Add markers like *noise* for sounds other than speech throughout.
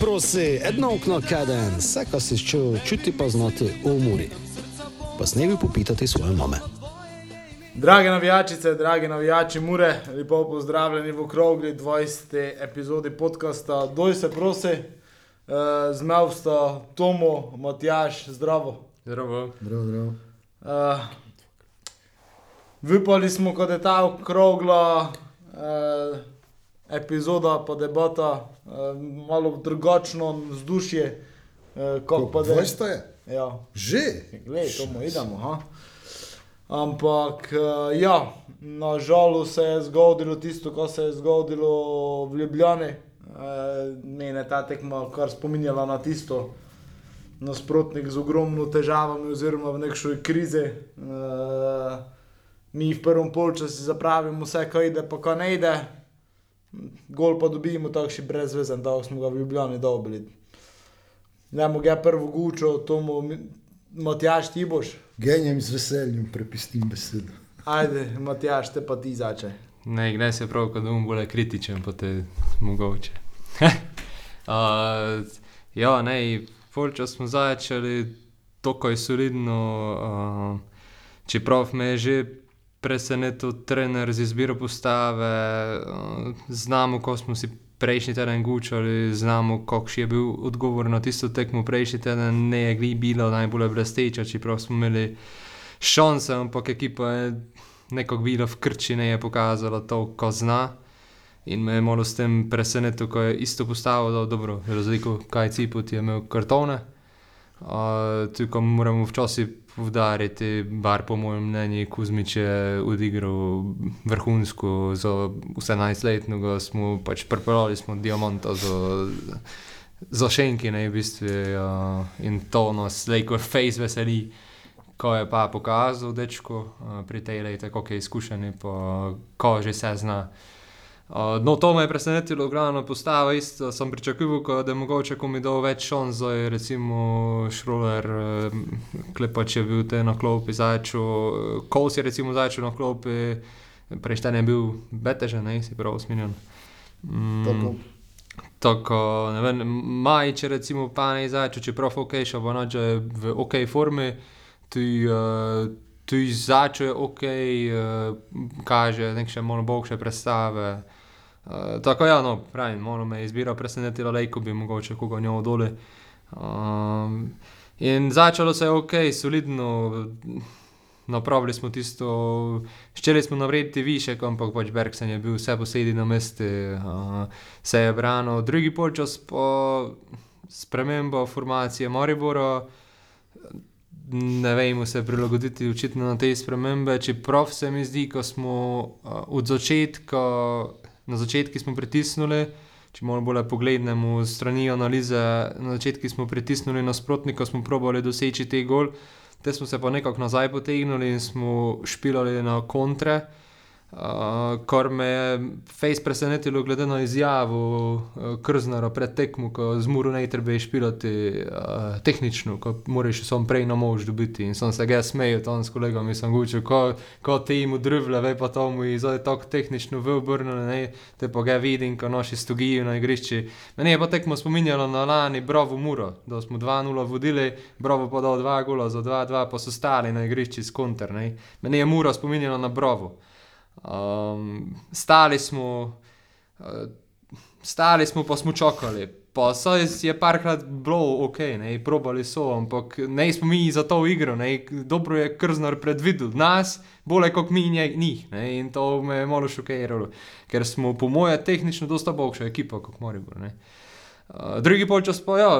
Prosi, edno okno kaden, vse, kar si čutil, čuti pa znati v umori. Pa snevi popitati svoje mame. Drage navijačice, dragi navijači Mure, lepo pozdravljeni v okrogli 20. epizodi podcasta Doj se prosi. Uh, Zmev sta Tomo, Matjaš, zdravo. Zdravo. Zdravo, zdravo. Uh, Vipali smo, kot je ta okrogla uh, epizoda, pa debata, uh, malo drugačno vzdušje. Uh, kot pa da je. 20 je. Ja, Že. Glej, to mu idemo. Ha? Ampak, uh, ja, nažalost se je zgodilo tisto, kar se je zgodilo v Ljubljani. Uh, Mene ta tekma kar spominjala na tisto. Nasprotnik z ogromno težavami, oziroma v nekšoj krizi. Uh, mi v prvem polčasu zapravimo vse, kar ide, pa kar ne ide. Gol pa dobimo takšni brezvezen, da smo ga v Ljubljani dobili. Ne mogu ga prvo gučo, to mu Matjaš ti boš. Genjem z veseljem prepustim besedo. Ajde, Matjaš, te pa ti začne. Ne, gledaj se prav, da bom bolj kritičen, pa te mogoče. uh, *laughs* ja, ne, polčas smo začeli, tako je solidno, uh, čeprav me je že presenetil trener z izbiro postave, uh, znamo, ko smo si prejšnji teden gučali, znamo, kakšen je bil odgovor na tisto tekmo prejšnji teden, ne je bilo najbolj blesteča, čeprav smo imeli šanse, ampak ekipa je nekako bila v krči, ne je pokazala to, ko zna. In me je malo s tem presenetil, ko je isto postavil, da dobro, razliko, kaj cipot je imel kartone. Uh, Tukaj moramo včasih povdariti, bar po mojem mnenju, Kuzmič je odigral vrhunsko za 18-letnega, smo pač pripeljali smo diamanta za, za šenki, ne v bistvu. Uh, in to nas Laker Face veseli, ko je pa pokazal dečko uh, pri tej leti, kako je izkušen, pa ko že se zna. Uh, no, to me je presenetilo, glavno postavo. Isto sem pričakoval, da je mogoče komi dal več šans, da je recimo Šroler, uh, klepač je bil te na klopi začel, Kous je recimo začel na klopi, prejšten je bil betežen, ne, si prav usminjen. Mm, Tako. Tako, ne vem, Majič je recimo pa ne začel, čeprav ok, še bo noče v ok formi, tu uh, tu začel je ok, uh, kaže nek še malo boljše predstave. Uh, tako ja, no, pravim, malo me je izbira presenetila, lejko bi mogoče koga njo dole. Um, in začelo se je ok, solidno, napravili smo tisto, ščeli smo navrediti više, ampak pač Bergsen je bil vse posedi na mestu, uh, se je branil. Drugi polčas po spremembo formacije Maribora, ne vemo se prilagoditi očitno na te spremembe, čeprav se mi zdi, ko smo uh, od začetka, na začetku smo pritisnili. Če malo bolj pogledamo strani analize, na začetku smo pritisnili nasprotnika, smo probali doseči te gol, te smo se pa nekako nazaj potegnili in smo špilali na kontre. Uh, kar me je face presenetilo, glede na izjavo uh, Krznara pred tekmo, ko z Muro ne treba špilati uh, tehnično, ko moraš samo prej na mož dobiti. In sem se ga smejal tam s kolegom in sem govoril, ko, ko ti jim udrvle, ve pa to mu je zdaj tako tehnično v obrnjeno, ne, te pa ga vidim, ko naši stogijo na igrišči. Meni je pa tekmo spominjalo na lani Bravo Muro, da smo 2-0 vodili, Bravo pa dal 2 gola za 2-2, pa so stali na igrišči s konter. Ne. Meni je Muro spominjalo na Bravo. Um, stali smo, uh, stali smo, pa smo čakali. Pa so je parkrat bilo ok, ne, probali so, ampak ne smo mi za to igro, ne, dobro je krznar predvidel nas, bolje kot mi njih, ne, in to me je malo šokiralo, ker smo po moje tehnično dosta boljša ekipa kot Moribor, ne. Uh, drugi polčas pa ja,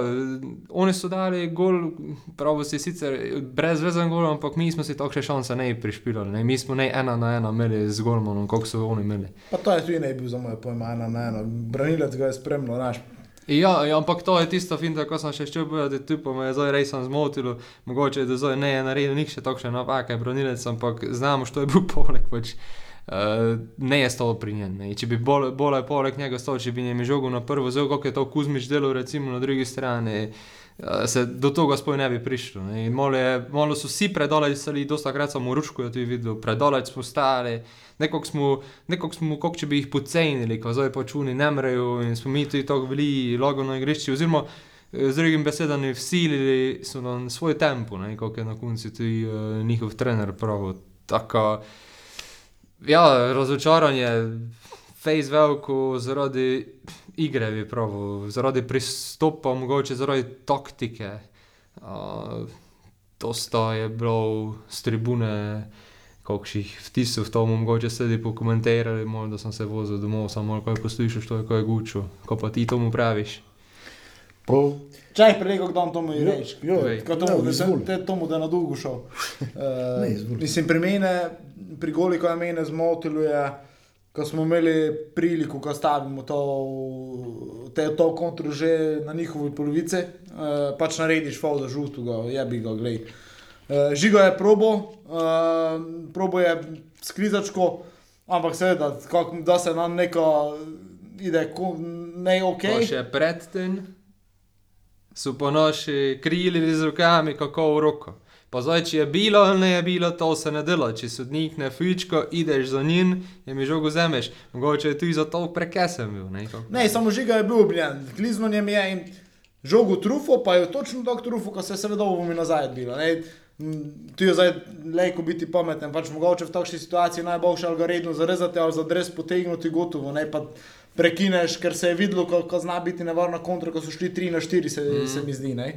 oni so dali gol, pravi si sicer brezvezen gol, ampak mi smo si takšne šanse ne prišpilali, ne, mi smo ne ena na ena imeli z golmanom, koliko so oni imeli. Pa to je tudi ne bil za moje pojma, ena na eno. Branilec ga je spremljal, naš. Ja, ja, ampak to je tisto finta, ko sem še šel povedati, tu pa me je zdaj res zmotilo, mogoče je, da zdaj ne je naredil nič še takšne napake, branilec, ampak znamo, što je bil poleg, pač uh, ne je stalo pri njem. Ne. Če bi bolj, bolj poleg njega stal, če bi njem žogo na prvo, zelo kako je to Kuzmič delal, recimo na drugi strani, eh, se do tega sploh ne bi prišlo. Ne. Malo, je, malo so vsi predolali, dosta krat smo v Rušku jo tudi videl, predolali smo stari. Nekako smo, nekako smo, kot če bi jih pocenili, ko zdaj počuni ne mrejo in smo mi tudi tako bili logo na igrišču. Oziroma, eh, z drugim besedami, vsilili so nam svoj tempo, kot je na koncu tudi uh, njihov trener prav. Tako, ja, razočaranje, fejs veliko zaradi igre, bi pravil, zaradi pristopa, mogoče zaradi taktike. Uh, to sta je bilo z tribune, kakšnih vtisov to, mogoče sedi pokomentirali, malo, da sem se vozil domov, samo malo kaj poslušaš, to je kaj gučo. Ko pa ti tomu praviš. Prav, Čaj prej, kako dam tomu Povej. Kot tomu, da sem te tomu, da na dolgo šel. Uh, *laughs* Ne, izvoli. mislim, pri mene, pri goli, ko je mene zmotilo, je, ko smo imeli priliko, ko stavimo to, te, to kontro že na njihovi polovici, uh, pač narediš fol za žutega, je bi ga, glej. Uh, žigo je probo, uh, probo je skrizačko, ampak seveda, kako da se nam neko ide, ko, ne ok. Okay. Še predtem so pa naši krili z rokami, kako v roko. Pa zdaj, če je bilo ali ne je bilo, to se ne dela. Če sodnik ne fičko, ideš za njim in mi žogo zemeš. Mogoče je tudi zato prekesen bil. Ne, kako- Ne, samo žiga je bil obljen, klizno njem je in žogo trufo, pa je točno tako trufo, ko se je seveda mi nazaj bilo. Ne. Mm, Tu je zdaj lejko biti pameten, pač mogoče v takšni situaciji najboljše redno zarezati ali za dres potegnuti gotovo, ne pa prekineš, ker se je videlo, ko, ko zna biti nevarna kontra, ko so šli 3 na 4, se, mm. se mi zdi. Ne.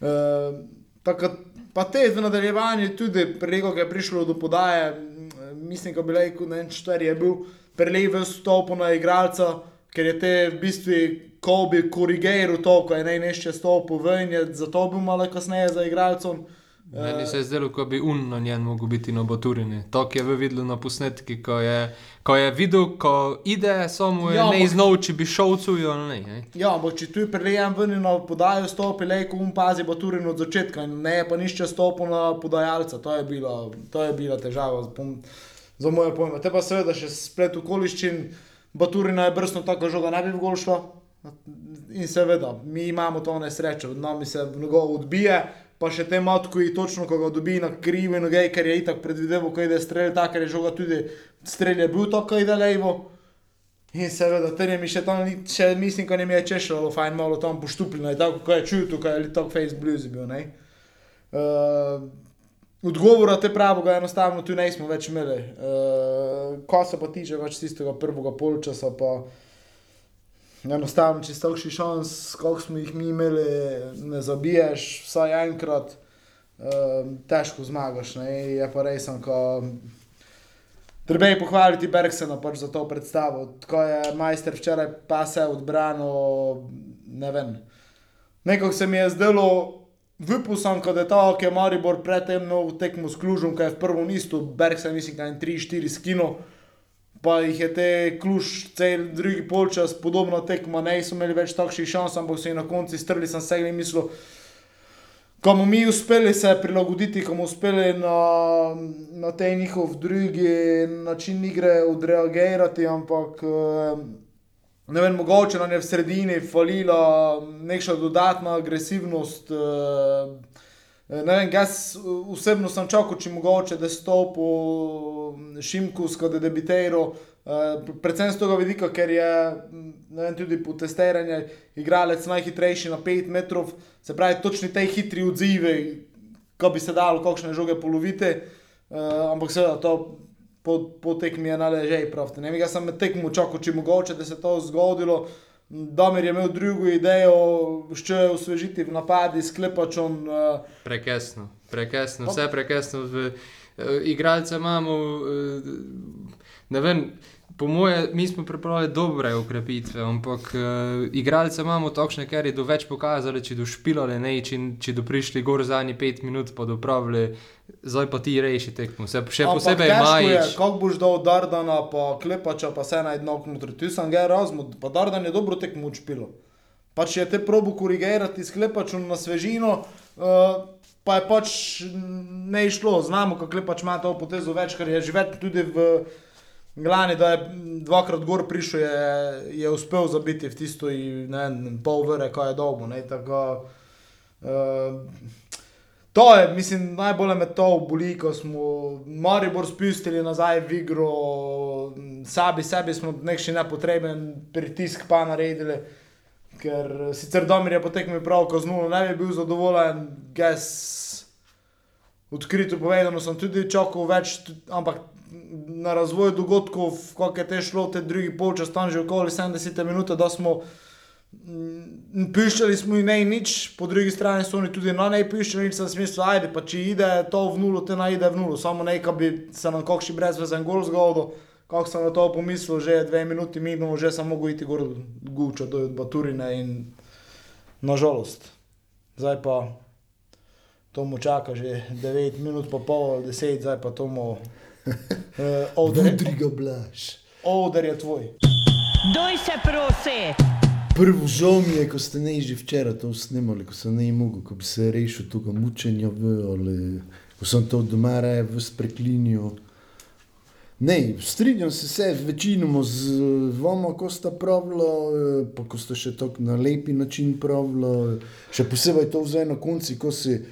Uh, tako, pa te v nadaljevanju tudi preko, je prišlo do podaje, mm, mislim, da bi rekel, ne vem, četiri je bil prelev stopil na igralca, ker je te v bistvu, ko bi korigiral to, ko je najnešče stopil ven, je zato bil malo kasneje za igralcem. Meni se je zdelo, kot bi un na njem mogel biti na Baturini. To, je v videlu na posnetki, ko je, ko je videl, ko ide, samo je Ja, ne ampak- iznov, če bi šel cujo ali ne. ne. Ja, ampak če tu je prelejem ven in na podajo stopil, lejko um pazi Baturin od začetka ne je pa nišče stopil na podajalca. To je bila, to je bila težava za, moje pojme. Te pa seveda še splet okoliščin, Baturina je brstno tako žoga ne bi v gol šlo. In seveda, mi imamo to nesrečo, nami se mnogo odbije, pa še te matko in točno, ko ga dobi na krivi noge, ker je itak predvideval, ko ide strelj, tako je žoga tudi strelj je bil to, ko ide levo. In seveda, ter je mi še tam, še mislim, ko ne mi je češalo, fajn malo tam poštupljeno, je tako, ko je čutil, ko je tako face blues bil, ne. Uh, odgovora te pravega enostavno tu nismo več imeli. Uh, ko se pa tiče več tistega prvega polčasa, pa enostavno, če si takšni šans, koliko smo jih mi imeli, ne zabiješ vsaj enkrat, uh, težko zmagaš, ne, je pa res, ko Treba je pohvaliti Bergsena pač za to predstavo. Tako je majster včeraj pa se odbranil, ne vem. Nekako se mi je zdelo, vypusam, kot je to, ki je Maribor predtem tekmo s Klužom, ki je v prvem istu, Bergsen mislim, da je 3-4 skino. Pa jih je te kluž cel drugi polčas, podobno tekmo, ne so imeli več takšnih šans, ampak so jih na koncu strli, sem se jim mislil, ko bomo mi uspeli se prilagoditi, ko bomo uspeli na, na te njihov drugi način igre odreagirati, ampak eh, ne vem, mogoče nam je v sredini falila neka dodatna agresivnost. eh, Ne vem, jaz osebno sem čakal, če mogoče, da stopi Šimkus, kot je debiteral. Uh, predvsem z tega vidika, ker je m, ne vem, tudi po testiranju igralec najhitrejši na 5 metrov, se pravi, točni te hitri odzivi, ko bi se dalo kakšne žoge poloviti, uh, ampak seveda to po, po tekmi je naležej prav. Ne vem, jaz sem med tekmo čakal, če mogoče, da se to zgodilo. Damir je imel drugo idejo, še osvežiti v napadi, sklepačom. Uh, Prekesno, prekesno, Pa- vse prekesno. Uh, igralce imamo, uh, ne vem, po moje, mi smo pripravili dobre ukrepitve, ampak uh, igralce imamo takšne, ker je do več pokazali, če do špilali, ne, če, če do prišli gor zadnji pet minut, pa dopravili, zdaj pa ti reši tekmo. Se, še Ampak posebej Majič. Kako boš dal Dardana, pa Klepača, pa se naj dno knutri. Tu sem ga razmud, pa Dardan je dobro tekmo učpilo. Pa če je te probo korigirati s Klepačem na svežino, uh, pa je pač ne išlo. Znamo, kako Klepač ima to potezo več, ker je živeti tudi v Glani, da je dvakrat gor prišel, je, je uspel zabiti v tisto in, ne pol vere, ko je dolgo. ne, Tako, Uh, to je, mislim, najbolj me to boli, ko smo Maribor spustili nazaj v igro, sami sebi smo nekši nepotreben pritisk pa naredili. Ker sicer Domir je potekal prav, ko z nulo ne bi bil zadovoljen, ges, odkrito povedano, sem tudi čakal več, ampak na razvoj dogodkov, kako je te šlo, te drugi polčas, tam že okoli 70 minut, da smo mm, piščali smo in ne nič, po drugi strani so oni tudi na nej piščali, nič sem smisel, ajde, pa če ide to v nulo, te naj ide v nulo, samo nekaj bi se nam kakšni brezvezen gol zgodil. Kako sem na to pomislil, že dve minuti minilo, že sem mogel iti gor gučo do Baturine in nažalost. Zdaj pa to mu čaka že 9 minut, pa pol, 10, zdaj pa to mu. Uh, Oder, Vudriga blaš. oder je tvoj. Doj se prosi! Prvo žal mi je, ko ste ne že včeraj to snemali, ko sem ne mogel, ko bi se rešil tega mučenja, v, ali ko sem to doma raje v spreklinju. Ne, strinjam se, se večinoma z vama, ko sta pravila, eh, pa ko sta še tako na lepi način pravila, še posebej to zdaj na konci, ko se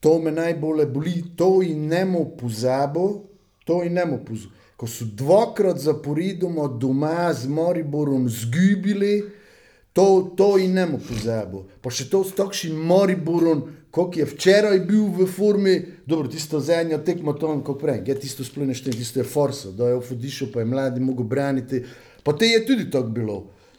to me najbolj boli, to in nemo pozabo, to in nemo pozabo. Ko so dvakrat zaporedoma doma z Mariborom zgubili, to, to in ne mu pozabo. Pa še to s takšnim Mariborom, kot je včeraj bil v formi, dobro, tisto zadnjo tekmo, to vam kot prej, je tisto sploh nešteje, tisto je forsa, da je v Fodišu, pa je mladi mogo braniti. Pa te je tudi tako bilo.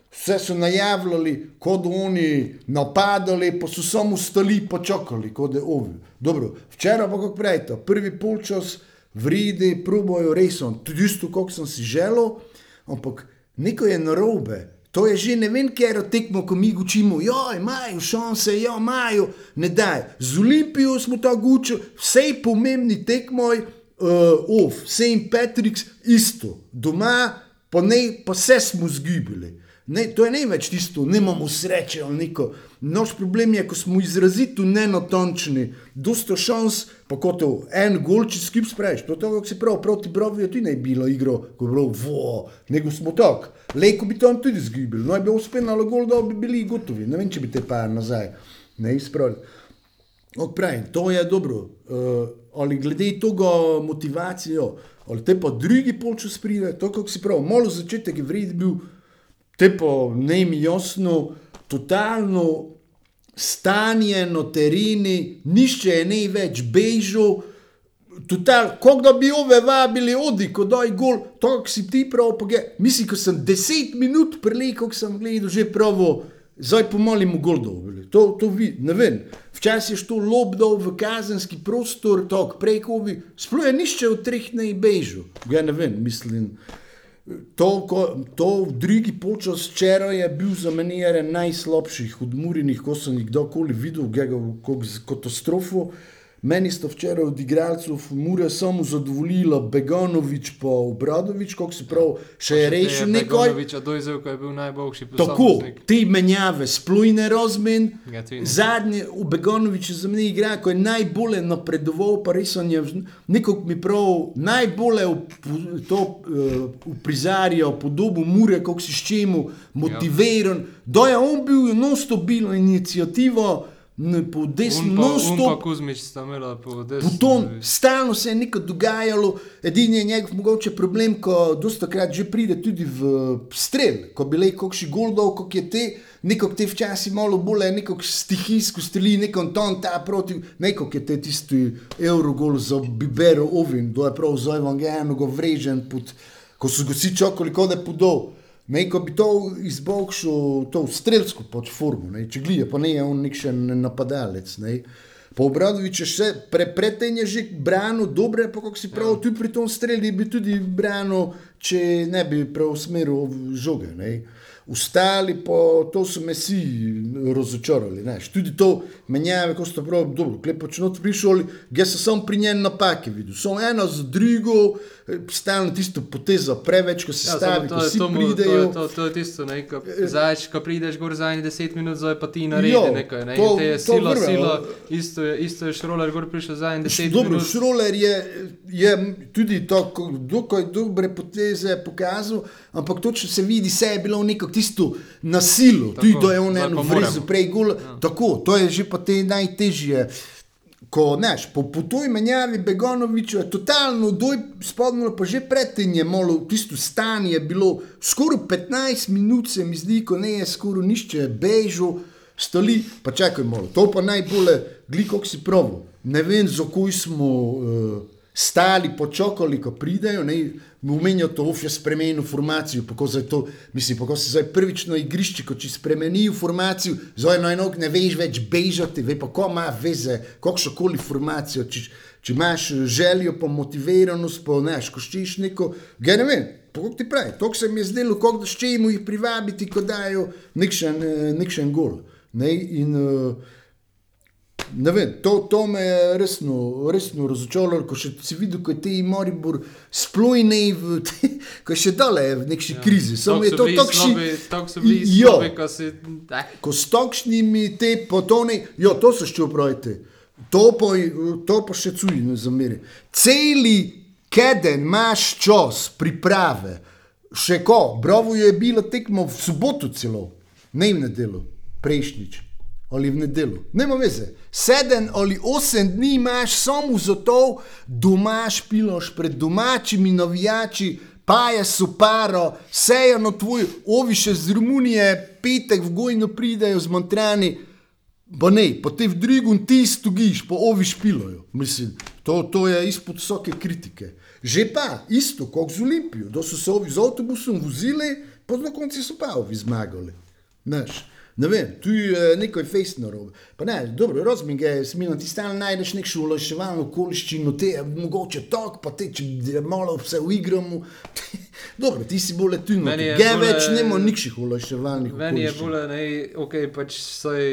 Vse so najavljali, kot da oni napadali, pa so samo stali in počakali, kot da je ovi. Dobro, včeraj pa kako prej, prvi polčas, vridi, probojo resom, tudi isto, kot sem si želel, ampak nekaj je narobe. To je že ne vem, ker tekmo, ko mi učimo, ja, imajo šanse, ja, imajo, ne daj. Z Olimpijo smo tako učili, vse pomembni tekmoj, uh, of, St. Patrick's, isto, doma, pa ne, pa vse smo zgubili. Ne, to je največ tisto, nimamo sreče ali neko. Naš problem je, ko smo izrazito nenotončni, dosta šans, pa kot en golči skip sprejš. To je to, kako si prav, proti Broviju tudi ne bi bilo igro, ko je bilo, vo, nego smo tak. Lejko bi tam tudi zgubili, no je bi uspelo gol, da bi bili gotovi. Ne vem, če bi te pa nazaj ne izpravili. Odpravim, to je dobro. Uh, ali glede tega motivacijo, ali te pa drugi polčas pride, to kako si prav, malo začetek je vred bil, te pa ne mi jasno, totalno stanje na terini, nišče je ne več bežal, kot da bi ove vabili, odi, ko daj gol, to, si ti prav, pa ge, mislim, ko sem deset minut prelej, ko sem gledal že pravo, zdaj pomalim v gol dobili. To, to vi, ne vem. Včasih je to lobdal v kazenski prostor, tako prekovi, sploh je nišče od treh ne bežal. Ja ne vem, mislim. To, ko, to v drugi polčas včeraj je bil za mene eden najslabših odmurjenih, ko sem jih kdorkoli videl, gega kot katastrofo. Meni sta včeraj od igralcev Mure samo zadovoljila Beganovič pa Obradovič, kako se pravi, še je rešil nekaj. Begonoviča dojzel, ko je bil najboljši Tako, posameznik. te menjave, razmen. Ja, ne. Zadnji, v Begonoviču za mene igra, ko je najbolje napredoval, pa res on je nekako mi prav najbolje v- to uh, uprizarjal podobo Mure, kako si s čemu motiviran. Ja. Da je on bil non-stabilno inicijativo, n- po desni non-stop. Kuzmič sta imela po desni. Puton, stalno se je nekaj dogajalo, edini je njegov mogoče problem, ko dosta krat že pride tudi v strel, ko bi le kakšni goldov, kot je te, nekako te včasih malo bolj, nekako stihijsko streli, nekom ton ta proti, nekako je te tisti evrogol za Bibero Ovin, do je prav za evangelijo ga vrežen, pod, ko so ga vsi čakali, kot da je podol. Neko bi to izboljšal, to strelsko pač formo, ne, če glije, pa ne je on nek še napadalec. Ne. Pa Obradovič je še pre, predtem je že branil, dobre, pa kako si prav, tudi pri tom streli bi tudi branil, če ne bi preusmeril žoge. Ne. Ostali pa to so me vsi razočarali. Ne. Tudi to menjave, ko so prav dobro, klepo če not prišli, jaz sem samo pri njen napake videl. So eno z drugo, stalno tisto potezo preveč, ko se Ja, stavi, samo ko to, vsi to, to, pridejo. je- to, to je tisto, ne, ko, zač, ko prideš gor za 10 minut, zdaj pa ti naredi Jo, nekaj. Ne, to- to, te je to sila, vrve, ali- isto je, isto je šroler gor prišel za 10 Dobro, minut. Šroler je, je tudi tako, dokaj dobre poteze pokazal, ampak točno se vidi, se je bilo nekako tisto na silo, Tako, tudi do je on eno moramo. prej gol. Tako, to je že pa te najtežje. Ko, neš, po, po toj menjavi Begonoviča je totalno doj spodnjo, pa že predtem je malo tisto stanje je bilo, skoraj 15 minut se mi zdi, ko ne je skoraj nišče bežal, stali, pa čakaj malo, to pa najbolje, gliko si provo. Ne vem, za koj smo uh, stali, počakali, ko pridejo, ne, umenijo to, uf je spremenil formacijo, kako se to, mislim, kako se zdaj prvič na igrišče, ko če spremenijo formacijo, zdaj eno enog ne veš več bežati, ve pa ko ima veze, kakšno koli formacijo, če, če imaš željo po motiviranost, po neš, ko ščiš neko, ga ne vem, to ti pravi, to se mi je zdelo, kako da ščemo jih privabiti, ko dajo nekšen, eh, nekšen gol. Ne, in, uh, Ne vem, to, to me je resno, resno razočaralo, ko še si videl, ko je te Moribor splojne, v, te, ko je še dole v neki ja. krizi. Samo je to takšni. Tako so bili slovi, ko si... Eh, Ko s takšnimi te potone, jo, to so še upravite. To pa, to pa še cuji, ne zameri. Celi keden imaš čas priprave, še ko, bravo je bilo tekmo v soboto celo, ne v nedelo, prejšnjič. Ali v nedelu, nema veze. Sedem ali osem dni imaš samo za to, doma špiloš pred domačimi navijači, pa je suparo, sejo na tvoj, ovi še z Romunije, petek v gojno pridejo z Montrani, pa ne, pa te v drugem ti stogiš, pa ovi špilojo. Mislim, to, to je izpod vsake kritike. Že pa, isto kot z Olimpijo, da so se ovi z avtobusom vozili, pa na koncu so pa ovi zmagali. Znaš. Ne vem, tu je nekaj fejsno robe. Pa ne, dobro, razumem, da si na ti stalno najdeš nek šolaševalno okoliščino, te je mogoče tok, pa te, če malo se uigramo. *laughs* dobro, ti si bolj tu, je ge bolje- več nema nikših olaševalnih Meni je okoliščin. bolje, da ok, pač soj,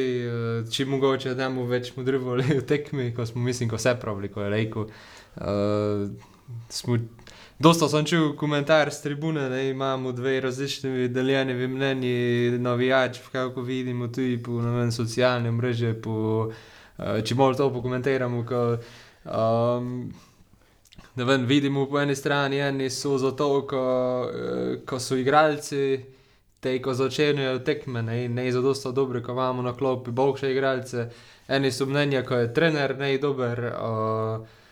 če mogoče da mu več modrivali v tekmi, ko smo, mislim, ko vse pravili, ko je rekel. Uh, smo, dosta sem čul komentar z tribune, da imamo dve različni deljenimi mnenji, navijač, kako vidimo tudi po vem, socialnem mreže, po, uh, če bolj to pokomentiramo. Ko, um, Ne vem, vidimo po eni strani, eni so za to, ko, eh, ko so igralci, te, ko začenjajo tekme, ne, ne za dosta dobre, ko imamo na klopi boljše igralce. Eni so mnenja, ko je trener ne dober. Uh,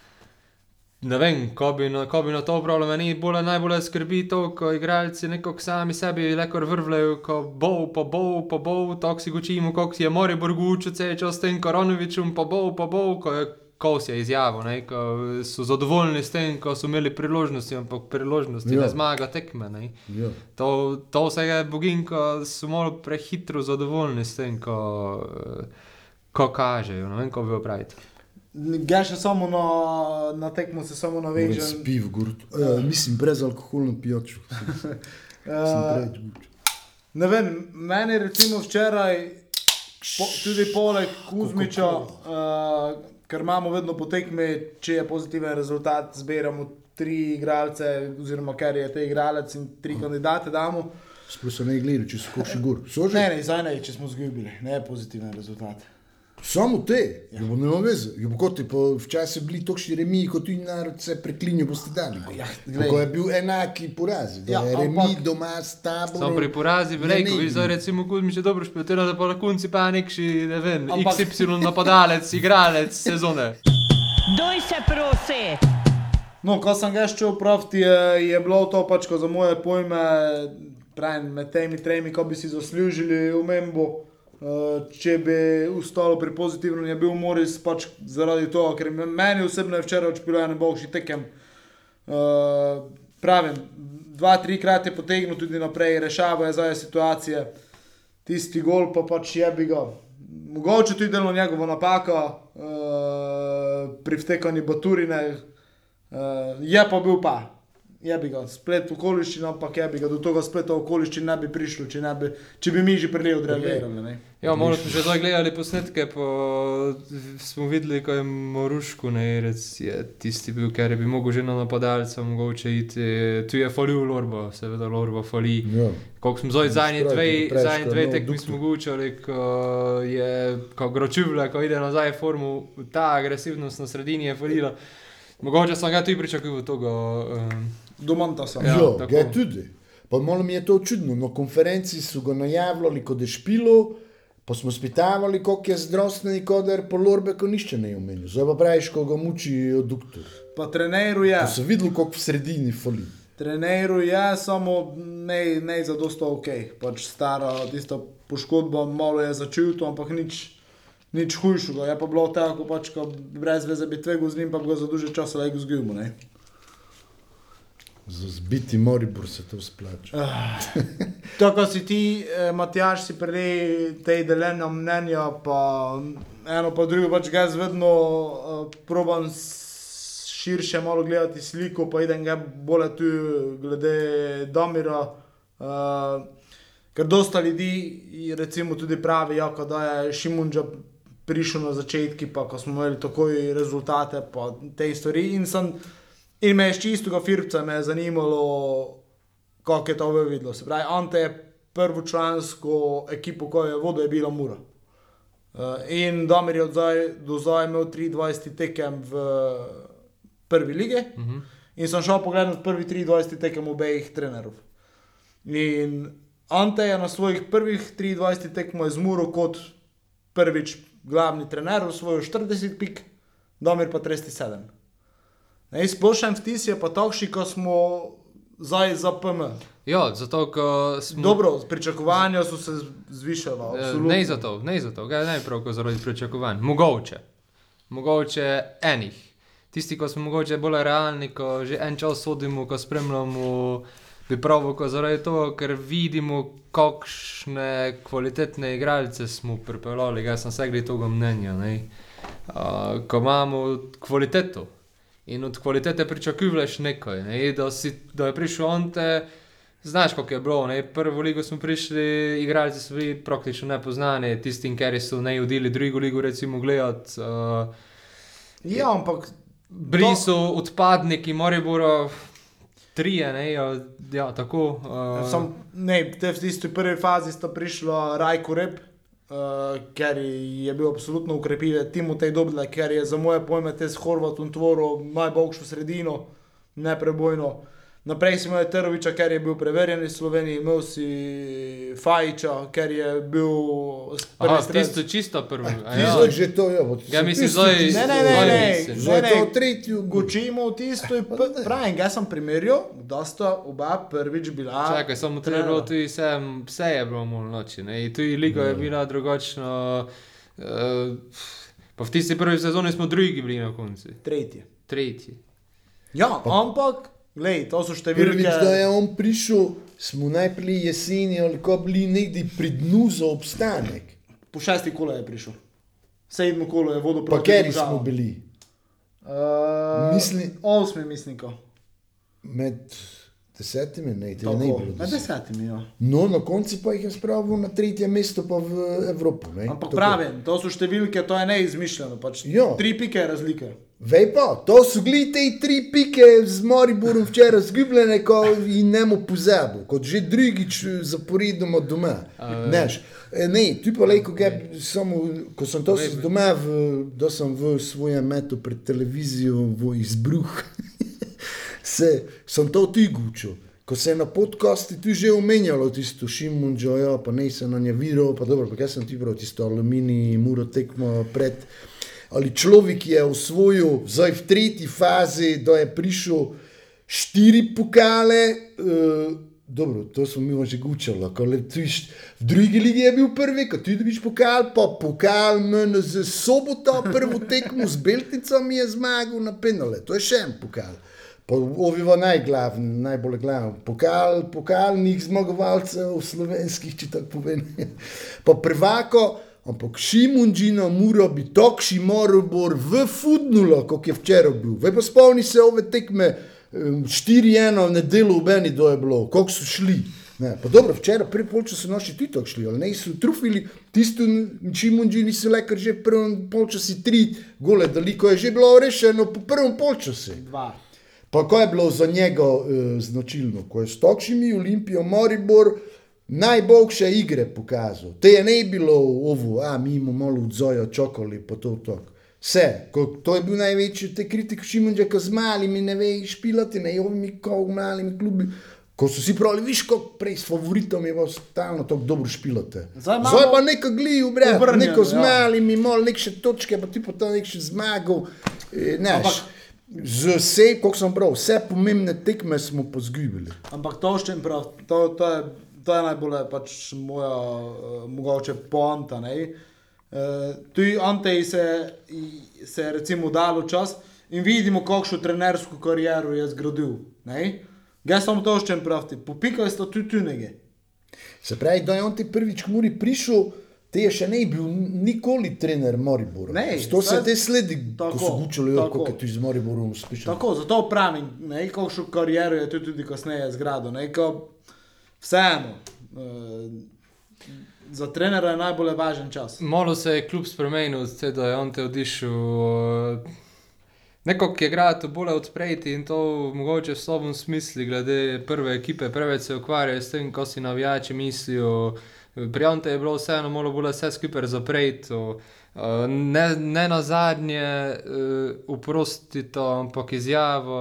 ne vem, ko bi, na, ko bi na to upravljal, meni bolj najbolj skrbi to, ko igralci nekako sami sebi lekor vrvljajo, ko bo, pa bo, pa bo, tako si učimo, kako si je Moribor gučil, vse čas s tem Koronovičem, pa bo, pa bo, ko je Kos je izjavil, ne, ko so zadovoljni s tem, ko so imeli priložnosti, ampak priložnosti Ja. ne zmaga tekme. Ne. Ja. To, to vse je bogin, ko so malo prehitro zadovoljni s tem, ko, ko kažejo. Ne vem, ko bi opraviti. Ga še samo na, na tekmo se samo Moram navežem. Spiv, gurt. Uh, mislim, brez alkoholno pijačo. Uh, *laughs* gut. ne vem, meni recimo včeraj, po, tudi poleg Kuzmiča, uh, ker imamo vedno po tekmi, če je pozitiven rezultat, zbiramo tri igralce, oziroma ker je te igralec in tri kandidate damo. Sploh so ne gledali, če so koši gor. So že? Ne, ne, zdaj ne, če smo izgubili, ne pozitiven rezultat. Samo te, ja. bo nema veze. Jo, bo kot je po včasih bili tokšni remiji, kot tudi narod se preklinil po stedali. Ja, Ko je bil enaki poraz, da Ja, je ampak- remi doma s tabo. Samo pri porazi bi rekel, vi zdaj recimo Kuzmič je dobro špilotira, da pa na konci pa nekši, ne vem, Ampak- XY napadalec, igralec sezone. Doj se prosi. No, ko sem ga šel praviti, je, je bilo to pač ko za moje pojme, pravim, med temi tremi, ko bi si zaslužili umembo. Uh, če bi ustalo pri pozitivnem, je bil Moris pač zaradi tega, ker meni osebno je včeraj odšpilo eno boljši tekem. Uh, pravim, dva, trikrat je potegnil tudi naprej, rešava je zdaj situacije. Tisti gol pa pač je bi ga. Mogoče tudi delo njegovo napako, uh, pri vtekanju Baturine, je pa bil pa, je bi ga splet okoliščin, ampak je bi ga do tega spleta okoliščin ne bi prišlo, če, ne bi, če bi mi že odreagirali. Ja, malo smo že zdaj gledali posnetke, pa smo videli, ko je Moruško, ne, rec, je tisti bil, ker bi mogel že na napadalca mogoče iti. Tu je falil Lorbo, seveda Lorbo fali. Ja. Koliko smo zdaj zadnji dve, zadnji dve je tekmi smo gučali, ko je, ko gročivle, ko ide nazaj v formu, ta agresivnost na sredini je falila. Mogoče sem ga tudi pričakoval toga. Um, Do Montasa. Ja, Ja, tako. ga tudi. Pa malo mi je to čudno. Na konferenci so ga najavljali kot je špilo, pa smo spitavali, koliko je zdravstveni koder, po Lorbeku nišče ne je omenil. Zdaj pa praviš, ko ga muči doktor. Pa treneru je. Pa so videli, koliko v sredini fali. Treneru je samo ne, ne za dosto ok. Pač stara, tisto poškodbo, malo je začel to, ampak nič, nič hujšega. Je pa bilo tako, pač, ko brez veze bi tvegel z njim, pa bi ga za duže časa lahko zgubimo. Za zbiti Moribor se to splača. To, kar si ti, eh, Matjaš, si prej te deljena mnenja, pa eno pa drugo, pač jaz vedno uh, probam širše malo gledati sliko, pa idem ga bolj tu glede Damira. Uh, ker dosta ljudi, recimo tudi pravi, ja, da je Šimunča prišel na začetki, pa ko smo imeli takoj rezultate, pa te stvari. In, sem, in me je iz čistega firca me je zanimalo, kako je to videlo. Se pravi, Ante je prvo člansko ekipo, ko je vodil, je bila Mura. Uh, in Damir je od zdaj do zdaj imel 23 tekem v prvi lige. Uh -huh. In sem šel pogledat prvi 23 tekem obeh trenerov. In Ante je na svojih prvih 23 tekmah z Muro kot prvič glavni trener osvojil 40 pik, Damir pa 37. Ne, splošen vtis je pa takšni, ko smo zdaj za PM. Ja, zato, smo. Dobro, pričakovanja so se zvišala. Eh, absolutno. Ne zato, ne zato, ga ne prav zaradi pričakovanj. Mogoče. Mogoče enih. Tisti, ko smo mogoče bolj realni, ko že en čas sodimo, ko spremljamo, bi pravi, ko zaradi tega, ker vidimo, kakšne kvalitetne igralce smo pripeljali, jaz sem segli tega mnenja. ne. Uh, ko imamo kvaliteto in od kvalitete pričakuješ nekaj, ne? da, si, da je prišel on te. Znaš, kako je bilo. Ne? Prvo ligo smo prišli, igralci so bili praktično nepoznani, tistim, ki so ne hodili drugo ligo, recimo, gledati. Uh, Ja, ampak bili so odpadniki, Moriboro, trije, ne, ja, ja tako. Uh, Sam, ne, te v tisti prvi fazi sta prišla Rajko Rep, uh, ker je bil absolutno ukrepive, Timotej Dobla, ker je za moje pojme te s Horvatom tvoril najboljšo sredino, neprebojno. Naprej si imel Teroviča, ker je bil preverjen iz Slovenije, imel si Fajiča, ker je bil Aha, tisto čisto prvo. a Ja. Ja. Zdaj že to je. Ja, mislim, zdaj- Ne, ne, ne, ne, mislim. Zdaj je ne, to ne. tretji. Gočimo v tisto, in pravim, jaz sem primerjal, da sta oba prvič bila. Čakaj, samo treba tudi vse, vse je bilo malo noči. Ne? In tudi liga je bila drugačna. Uh, pa v tisti prvi sezoni smo drugi bili na koncu, Tretji. tretji. Ja, ampak, glej, to so Prvič, da številke. je on prišel, smo najprej jeseni ali ko bili nekdi pri dnu za obstanek. Po šesti kolo je prišel. Sedmo kolo je vodil Pa proti keri Domžalam. smo bili? Uh, Misli- Osmi misliko. Med desetimi, ne, te ne Tako, bilo. Deset. desetimi, ja. No, na koncu pa jih je spravil na tretje mesto, pa v Evropo. Ne? Ampak Tako. pravim, to so številke, to je neizmišljeno. Pač Ja. Tri pike je razlike. Vej pa, to so bili te tri pike z Moriborom včeraj zgubljene, ko jih ne mu pozabil, kot že drugič zaporedoma doma. Neš, e, ne, ti pa lejko, samo, ko sem to doma, v, da sem v svojem metu pred televizijo v izbruh, se, sem to ti gučil. Ko se je na podkasti tu že omenjalo, tisto Šimunčo, ja, pa ne se na nje viro, pa dobro, pa kaj sem ti prav, tisto aluminij, muro tekmo pred. Ali človek je osvojil, zdaj v tretji fazi, da je prišel štiri pokale, uh, dobro, to smo mi že gučali, ko le tuš, v drugi ligi je bil prvi, ko ti dobiš pokal, pa pokal meni z sobota, prvo tekmo z Belticami je zmagal na penale, to je še en pokal. Pa oviva najglavni, najbolj glavni. Pokal, pokalnih zmagovalcev slovenskih, če tako povem. *laughs* Pa prvako, ampak Šimunžino mora bi tokši morobor v Fudnulo, kot je včeraj bil. Vej pa spomni se ove tekme, 4-1 v nedeljo v Beni, do je bilo, koliko so šli. Ne, pa dobro, včeraj prvi polčas so naši tudi tako šli, ali ne so trufili, tisto Šimunžini so le, ker že v prvem polčasi tri gole, daliko je že bilo rešeno po prvem polčasi. Dva. Pa ko je bilo za njega uh, značilno, ko je s Tokšimi, Olimpijo, Moribor najboljše igre pokazal. Te je ne bilo ovo, a mi imamo malo odzojo, čokoli, pa to tok. Vse, to je bil največji te kritik Šimunča, ko z malimi ne ve špilati, ne ovimi, ko v malimi klubi. Ko so si pravili, viš, kako prej s favoritom je stalno tako dobro špilate. Zdaj Zdaj pa neko gliju, brat, neko ja. zmali, mi mol, nek še točke, pa ti pa to nek še zmagal. Eh, Ne, Ampak- z vse, kako sem prav, vse pomembne tekme smo pozgubili. Ampak to še prav, to, to, je, to je najbolj pač moja uh, mogoče poanta. Uh, tu Antej se, se je recimo dalo čas in vidimo, kakšno trenersko kariero je zgradil. Jaz sem to še prav, popikali ste tu tunege. Se pravi, da je on ti prvič k Muri prišel, te je še ne bil nikoli trener Moribora. Ne, to se te sledi, ko Tako, so gučali, tako. kako je tu z Moriborom uspešno. Tako, zato pravim, ne, kakšno kariero je tu tudi kasneje zgradil. Ne, ko, vseeno, uh, za trenera je najbolj važen čas. Malo se je kljub spremenil, da je on te odišel. eh, Neko, ki je gradil bolj odpreti in to mogoče v slabem smislu, glede prve ekipe, preveč se ukvarjajo s tem, ko si navijači mislijo. Pri Ante je bilo vseeno malo bolj vse skupaj zapreti. Ne, ne na zadnje, uprosti to, ampak izjavo,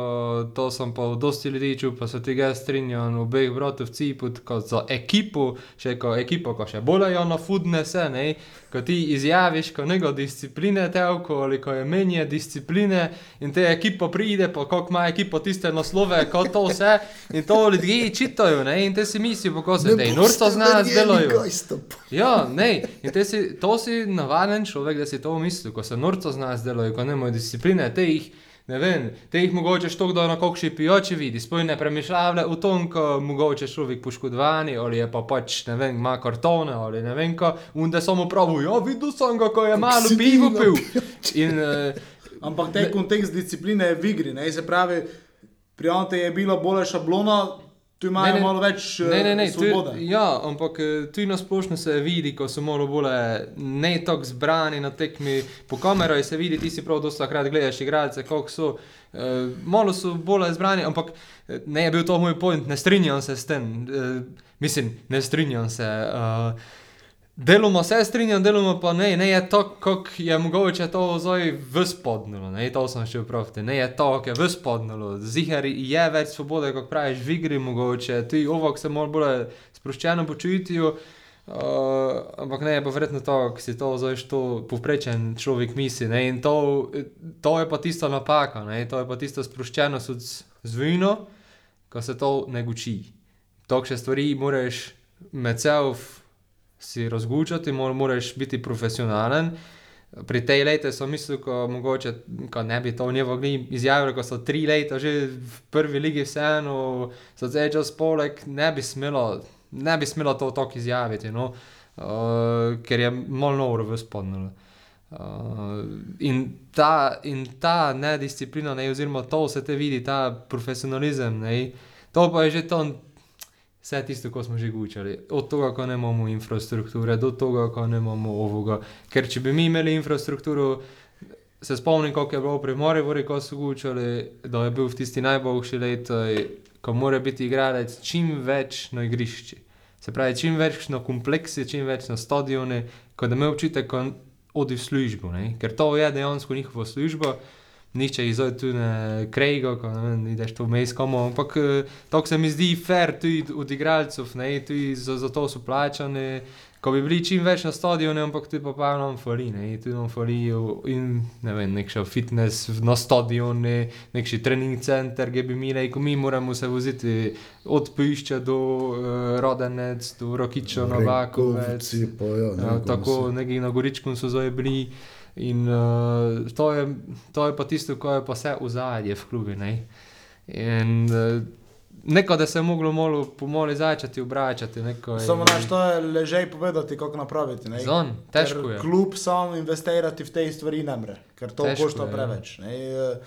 to sem pa v dosti ljudi čutil, pa se tega strinjam, obeh bratov Ciput, kot za ekipo, še ko ekipo, ko še bolj jo na fudne se, ne, ko ti izjaviš, ko nego discipline telko, ali ko je menje discipline in te ekipo pride, pa koliko ima ekipo tiste naslove, kot to vse, in to ljudje čitajo, ne, in te si mislijo, kako se te norco z nas delajo. Ja, ne, in te si, to si navaden človek, da si to misli, ko se norco z nas delajo, ko nimajo discipline, te jih, ne vem, te jih mogoče štok do na kokši pijoči vidi, spoj ne premišljavlja v tom, ko mogoče človek poškodovani, ali je pa pač, ne vem, ima kartone, ali ne vem, ko, in da samo pravi, ja, videl sem ga, ko je malo pivo pil. In, uh, Ampak te kontekst discipline je v igri, ne? se pravi, pri Ante je bila bolj šablona, tu imajo malo več eh, ne, ne, ne, svobode. Tu, ja, ampak eh, tu na splošno se vidi, ko so malo bolj eh, ne tako zbrani na tekmi. Po kameru se vidi, ti si prav dosta krat gledaš igralce, kako so. Uh, malo so bolj zbrani, ampak ne je bil to moj point, ne strinjam se s tem. Uh, mislim, ne strinjam se. Uh, Deloma se strinjam, deloma pa ne, ne je to, kako je mogoče to zdaj vzpodnilo, ne, to sem še vpraviti, ne je to, kako je vzpodnilo, zihar je več svobode, kot praviš, v igri mogoče, ti ovok se malo bolj sproščeno počutijo, uh, ampak ne je pa verjetno to, ki si to zdaj što povprečen človek misli, ne, in to, to je pa tisto napaka, ne, to je pa tisto sproščenost od zvino, ko se to ne guči. Tokše stvari moraš med self si razgučati, mor, moraš biti profesionalen. Pri tej leti so mislili, ko mogoče ko ne bi to v njego izjavili, ko so tri leta že v prvi ligi vseeno, so zdaj čas poleg, ne bi smelo, ne bi smelo to tako izjaviti, no? uh, ker je malo noro vzpodnilo. Uh, in, ta, in ta nedisciplina, ne, oziroma to se te vidi, ta profesionalizem, ne, to pa je že to, vse tisto, ko smo že gučali. Od tega, ko ne imamo infrastrukture, do tega, ko ne imamo ovoga. Ker če bi mi imeli infrastrukturo, se spomnim, kako je bilo pri Morivori, ko so gučali, da je bil v tisti najboljši let, ko mora biti igralec čim več na igrišči. Se pravi, čim več na kompleksi, čim več na stadioni, ko da me občutek, ko odi v službo, ne? ker to je dejansko njihova služba. Nihče jih zdaj tu ne krejga, ko ne vem, ideš tu vmes komu, ampak to se mi zdi fair tudi od igralcev, ne, tudi za, za to so plačani. Ko bi bili čim več na stadionu, ampak tudi pa pa nam fali, ne, tudi nam falijo in ne vem, nek še fitness na stadionu, nek še trening center, ki bi mi rekel, mi moramo se voziti od pišča do uh, Rodenec, do Rokiča, Novakovec. Ja, tako, neki na Goričku so zdaj bili. In uh, to, je, to je pa tisto, ko je pa vse v zadnje v klubi. Ne? In uh, neko, da se je moglo malo pomoli začeti obračati. Neko Samo naš to je ležaj povedati, kako napraviti. ne. Zon, težko Ker je. Kljub sam investirati v te stvari ne more, ker to Težko košta je, ja. preveč. Ne. Eh,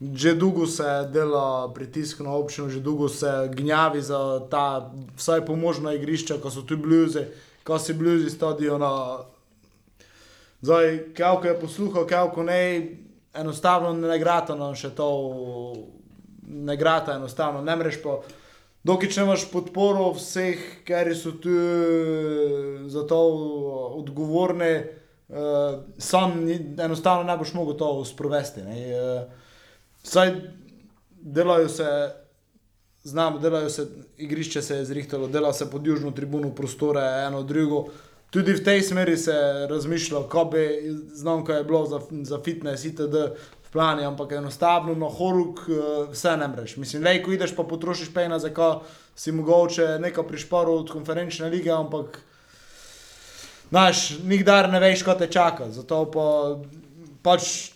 Že dolgo se dela pritisk na občino, že dolgo se gnjavi za ta vsaj pomožna igrišča, ko so tu bluzi, ko si bluzi stadiona. Zdaj, kako je posluhal, kako ne, enostavno ne grata nam še to, ne grata enostavno, ne mreš pa. Dokaj če imaš podporo vseh, ker so tu za to odgovorni, uh, sam enostavno ne boš mogel to sprovesti. Ne. Uh, saj delajo se znamo, delajo se, igrišče se je zrihtalo, dela se pod južno tribuno, prostore, eno drugo. Tudi v tej smeri se je razmišljalo, ko bi znam, kaj je bilo za, za fitness, itd. v plani, ampak enostavno na horuk eh, vse ne mreš. Mislim, lej, ko ideš pa potrošiš pejna, zakaj si mogoče nekaj prišparil od konferenčne lige, ampak znaš, nikdar ne veš, kaj te čaka. Zato pa pač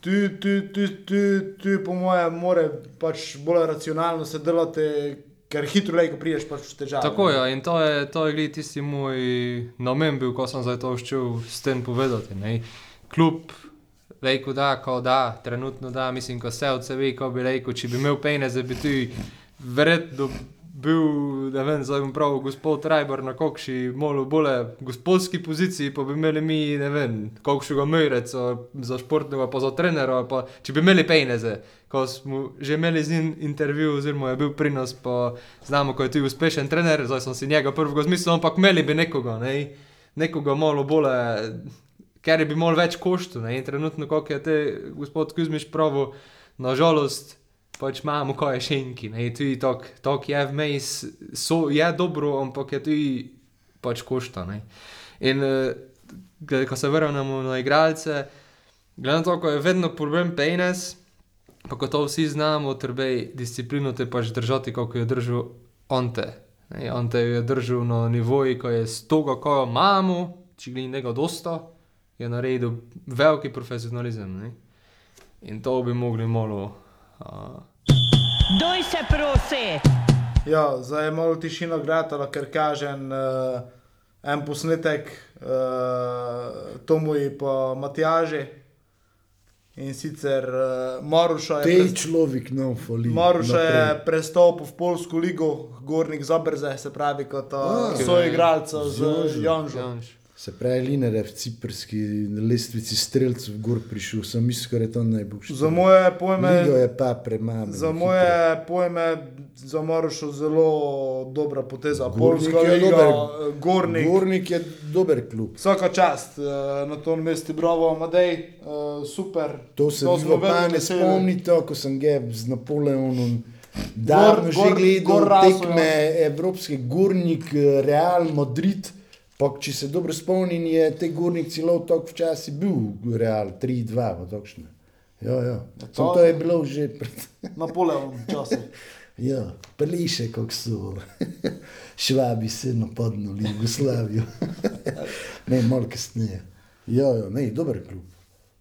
tu, tu, tu, tu, tu po mojem, mora pač bolj racionalno se delati, ker hitro lej, ko priješ pač v težave. Tako je, in to je, to je glih tisti moj namen bil, ko sem zdaj to ščil s tem povedati. Ne. Kljub rekel da, ko da, trenutno da, mislim, ko vse od sebe, ko bi rekel, če bi imel pejne, da bi ti verjetno bil, ne vem, zdaj bom prav, gospod Rajbor na kokši, malo bolje gospodski poziciji, pa bi imeli mi, ne vem, kokšega mejreca za športnega, pa za trenera, pa če bi imeli pejne, ko smo že imeli z njim intervju, oziroma je bil pri nas, pa znamo, ko je tudi uspešen trener, zdaj sem si njega prvega zmislil, ampak imeli bi nekoga, ne, nekoga malo bolje ker bi malo več koštu. Ne? In trenutno, kot je te gospod Kuzmiš pravi, nažalost, pač imamo kaj še enki. Tu je tok, tok je vmes, so, je dobro, ampak je tu pač košta. Ne? In uh, ko se vrnemo na igralce, gledano to, ko je vedno problem penis, pa ko to vsi znamo, treba disciplino te pač držati, kako jo držal on te. Ne? On te je držal na nivoju, ko je s toga, ko jo imamo, če gli njega dosta je naredil veliki profesionalizem. Ne? In to bi mogli malo. Uh, Doj se prosi! Ja, zdaj je malo tišina gledala, ker kažem uh, en posnetek uh, Tomu in pa Matjaži. In sicer uh, Maruša je. Tej človek nam fali. Maruša je naprej. prestopil v Polsko ligo, Gornik Zabrze, se pravi, kot uh, A, so igralca z Janžo. Janžom. Se pravi, Linar je v ciprski lestvici streljcev gor prišel, sem je to najboljši. Za moje pojme, Ligo je pa premalo. za moje pojme, za Marušo zelo dobra poteza. Gornik Polska je liga, dober. eh, Gornik. Gornik je dober klub. Vsaka čast uh, na tom mestu, bravo, Amadej, uh, super. To se To smo pa ne spomnite, ko sem ga z Napoleonom davno že gor- gledal gor tekme Evropske Gornik, Real Madrid. Pa, če se dobro spomnim, je te Gornik celo tako včasih bil Real 3-2, pa točno. Ja, ja. to- To, to je bilo že pred. *laughs* Napoleon časa. Ja, preliše, kako so *laughs* švabi se napadnili Jugoslavijo. *laughs* ne, malo kasneje. Ja, ja, ne, dober klub.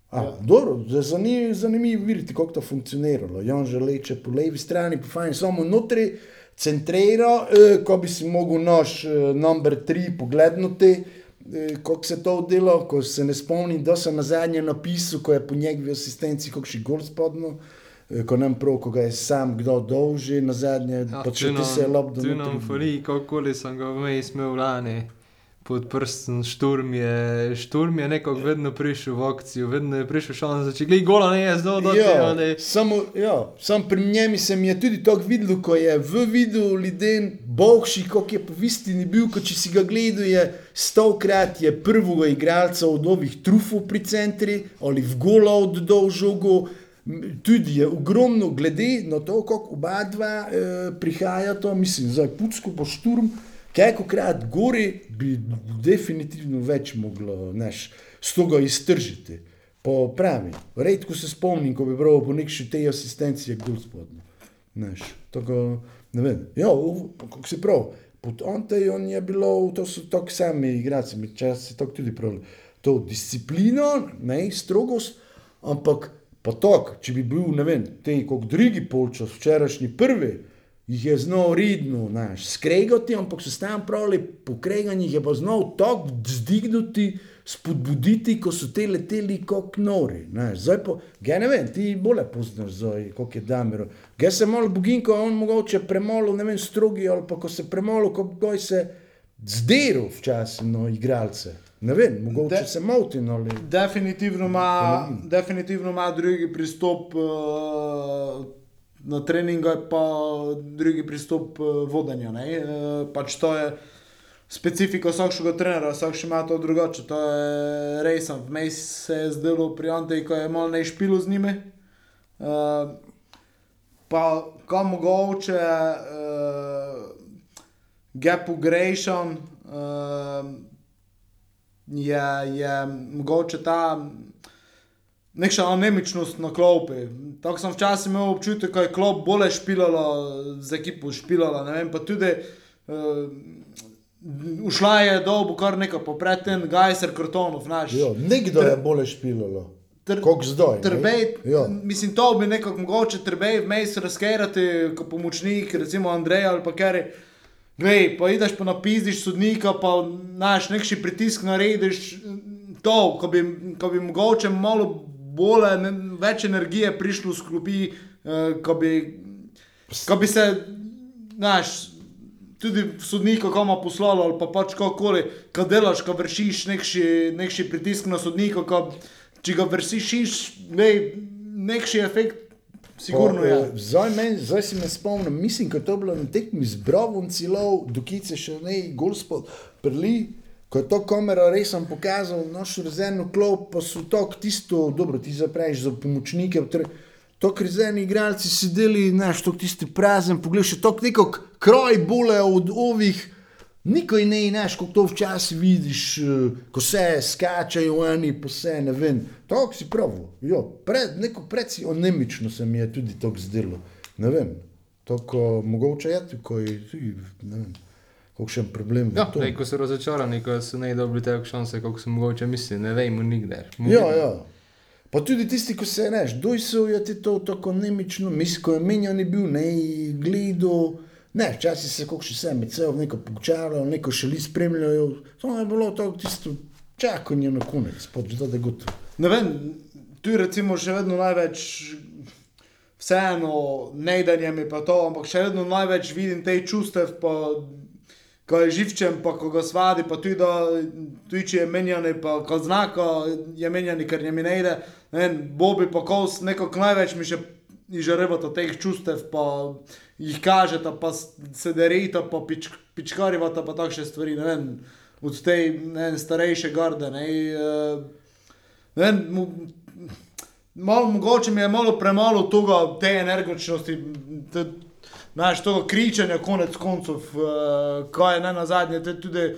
A, ja. dobro, za- zanimivo zanimiv videti, kako to funkcioniralo. Jan že leče po levi strani, pa fajn, samo notri centrira, eh, ko bi si mogel naš eh, number 3 pogledati. Eh, Kako se to dela, ko se ne spomnim, da sem na zadnje napisal, ko je po njegovi asistenci kakšen gol spodno, eh, ko nam prav, ko ga je sam kdo dolži, na zadnje, ja, pa če ti se je lob Tu nam fali, kakorkoli sem ga vmes imel lani. Pod prstom šturm je, šturm je nekako vedno prišel v akcijo, vedno je prišel šan, da če glej gola ne je zdaj do tega, ne. Ja, samo, ja, sam pri njemi se mi je tudi tako videl, ko je v videu ljudi boljši, kot je po istini bil, kot če si ga gledal, je stokrat je prvega igralca od ovih trufov pri centri ali v gola oddal žogo. Tudi je ogromno, glede na to, kako oba dva eh, prihajata, mislim, za Putsko po šturm, kajkokrat gori bi definitivno več moglo, znaš, s toga iztržiti. Po pravi, redko se spomnim, ko bi bral po nekši tej asistenci, je kdo spodnjo. Znaš, tako, ne vem. Ja, kako si prav, pod Antej on je bilo, to so tako sami igrači, mi čas je tako tudi prav. To disciplino, ne, strogost, ampak pa tako, če bi bil, ne vem, te kot drugi polčas, včerajšnji prvi, jih je znal redno, znaš, skregati, ampak so tam pravili, po kreganjih je pa znal tako vzdigniti, spodbuditi, ko so te leteli kot nori. Znaš. Zdaj pa, ga ne vem, ti bolje poznaš, zdaj, kot je Damiro. Ga se malo boginko, on mogoče premalo, ne vem, strogi, ali pa ko se premalo, kot goj se zderu včasih na igralce. Ne vem, mogoče De... se motim, ali... Definitivno ima, definitivno ima drugi pristop uh, na treningu, pa drugi pristop uh, vodenja. Uh, pač to je specifika vsakega trenera, vsak ima to drugače. To je resen. Vmes se je zdelo pri Anteju, ko je malo ne špilo z njimi. Uh, pa kam mogoče uh, gap ugration, uh, je, je mogoče ta neka anemičnost na klopi. Tako sem včasih imel občutek, da je klop bolje špilala, z ekipo špilala, vem, pa tudi. Uh, Ušla je dolgo, kar nekaj popred ten gajser kartonov, znaš. Ja, nekdo je bolje špilalo. Kot zdaj. Trbej, mislim, to bi nekako mogoče trbej vmes razkerati, kot pomočnik, recimo Andrej ali pa kar. Glej, pa ideš pa napizdiš sodnika, pa znaš nekši pritisk narediš. To, ko bi, ko bi mogoče malo bolj, ne, več energije prišlo sklopi, eh, ko bi, ko bi se, znaš, tudi sodnika koma poslalo ali pa pač kakoli, ko delaš, ko vršiš nekši, nekši pritisk na sodnika, ko, če ga vršiš, glej, nekši efekt, sigurno je. eh, Zdaj, men, zdaj si me spomnim, mislim, da je to bilo na tekmi z Bravom cilov, dokice še ne, Golspod, prli. Ko je to kamera res pokazal, naš rezervno klop, pa so to tisto, dobro, ti zapreš za pomočnike. To rezervni igralci sedeli, znaš, to tisti prazen, pogled, še to neko kroj bole od ovih. Nikoj ne, znaš, kako to včasih vidiš, eh, ko se skačajo oni, pa se ne vem. To si prav. Jo, pred, neko predsi onemično se mi je tudi to zdelo. Ne vem, to ko mogoče je tukaj, tudi, ne vem, kakšen problem. Ja, tom. zdaj, ko so razočarani, ko so ne dobili te šanse, kot so mogoče mislili, ne vemo nikdar. Ja, ja. Pa tudi tisti, ki se reš, dojsel je ti to tako nemično, mislim, ko je menjan je bil, ne gledal. Ne, včasih se kako še se med seboj neko pogčalo, neko še li spremljajo. To je bilo to tisto čakanje na konec, pač da je gotovo. Ne vem, tu recimo še vedno največ, vseeno, nejdenje mi pa to, ampak še vedno največ vidim te čustev, pa ko je živčen, pa ko ga svadi, pa tudi, da tudi če je menjani, pa ko znako je menjani, ker njemi ne ide. Ne vem, Bobi pa kos, nekako največ mi še izžarevata teh čustev, pa jih kažeta, pa se derita, pa pič, pičkarivata, pa takšne stvari, ne vem, od te ne vem, starejše garde. Ne, eh, ne vem, mu, malo, mogoče mi je malo premalo tega, te energičnosti, te, znaš, tega kričanja, konec koncev, uh, kaj je ne na zadnje, te tudi uh,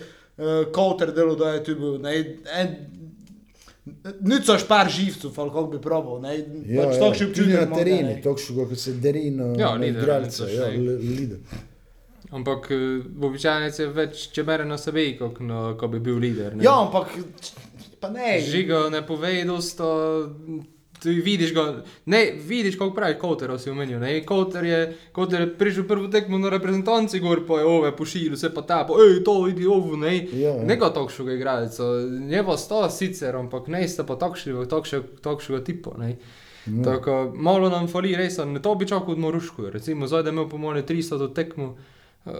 Kouter delo, da je tu bil. Ne, en, Nico špar živcev, ali kako bi probal. Ja, pač ja, takšen tudi občutek na terenu, tako kot se deri na, Ja, na lider, igralce. nič Ja, li- lider. Ampak eh, običajno je več čebere na sebi, kot no, ko bi bil lider. ne. Ja, ampak pa ne. Žiga ne pove, dosto. Ti vidiš ga, ne vidiš, kako pravi Kouter, si omenil. Ne? Kouter je, Kouter je prišel prvo tekmo na reprezentanci, gor pa je ove pošiljal, se pa ta, pa ej, to vidi ovo, ne. Ja, ja. Neko takšnega igralca, ne pa sto sicer, ampak ne sta pa takšnega, takšnega tipa, ne. No. Tako, malo nam fali, res, ne to bi čakal od Morušku, recimo, zdaj da je imel po mojem 300 do tekmo. Uh,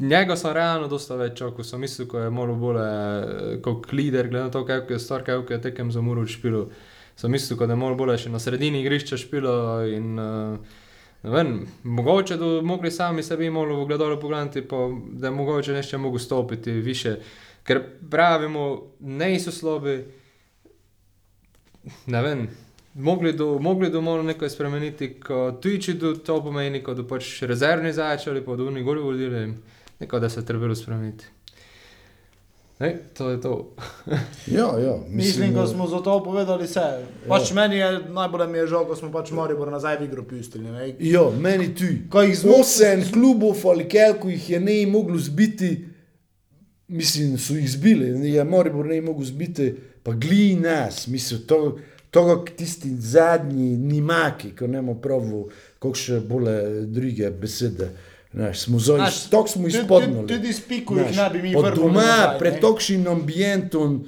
Njega sem realno dosta več čakal, sem mislil, ko je malo bolj eh, kot lider, glede na to, kako je star, kako je tekem za Muru špilo. Sem mislil, da je malo bolj še na sredini igrišča špilo in uh, ne vem, mogoče da mogli sami sebi malo v gledalo pogledati, pa da mogoče nešto mogo stopiti više. Ker pravimo, ne so slabi, ne vem. Mogli do, mogli do malo nekaj spremeniti, ko tudi če do to pomeni, ko do pač rezervni zajač ali pa do unih goli vodili, nekaj da se je trebalo spremeniti. Ne, to je to. *laughs* Ja, ja, Mislim, da da- smo za to povedali vse. Pač meni je najbolj mi je žal, ko smo pač Maribor nazaj v igro pustili. Ne? Ja, meni tudi. Ko jih zmo- Osem klubov ali koliko jih je ne moglo zbiti, mislim, so jih zbili, je Moribor ne mogel zbiti, pa glij nas, mislim, to, to kot tisti zadnji nimaki, ko ne moremo pravu, kako še bole druge besede. Naš, smo tudi- izpodnili. tudi- tudi s piko jih ne bi mi vrgli doma, nazaj, pred tokšnim ambientom,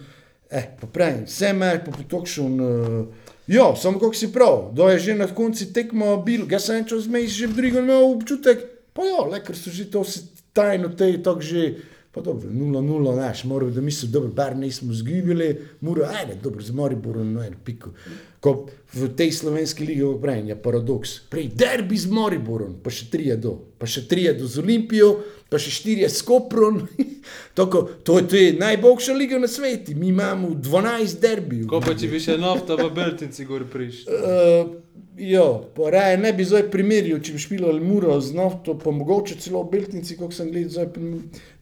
eh, pa pravim, vse imaš pa po tokšen. Uh, ja, samo kako si prav, da je že na koncu tekmo bil, ga sem čez mej že v drugem imel občutek, pa ja, le, ker so že to vse tajno, te je tako že. Pa dobro, 0-0, znaš, morajo da mislijo, dobro, bar nismo zgibili, mora, ajde, dobro, z Mariborom, no, en piko. Ko v tej slovenski ligi obrajanja je paradoks. Prej derbi z Mariborom, pa še trije do, pa še trije do z Olimpijo, pa še štirje s Koprom. *laughs* Tako, to, je- to je najboljša liga na svetu, mi imamo 12 derbijev. Ko pa če bi še nafta v Beltinci gor prišel. Uh, Jo, raje ne bi zdaj primerjal, če bi špilali muro z nafto, pa mogoče celo v Beltnici, kako sem gledal, zdaj,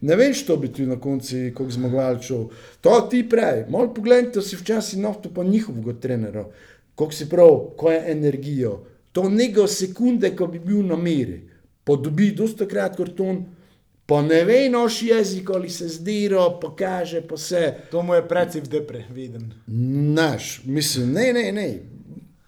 ne vem, što bi tu na konci, kako zmagovalčev. To ti pravi, malo pogledajte si včasih nafto pa njihovega trenera, kako si prav, ko je energijo. To nego sekunde, ko bi bil na meri, pa dobi dosta krat karton, pa ne ve naš jezik, ali se zdiro, pa kaže, pa se. To mu je precej v depre, vidim. Naš, mislim, ne, ne, ne.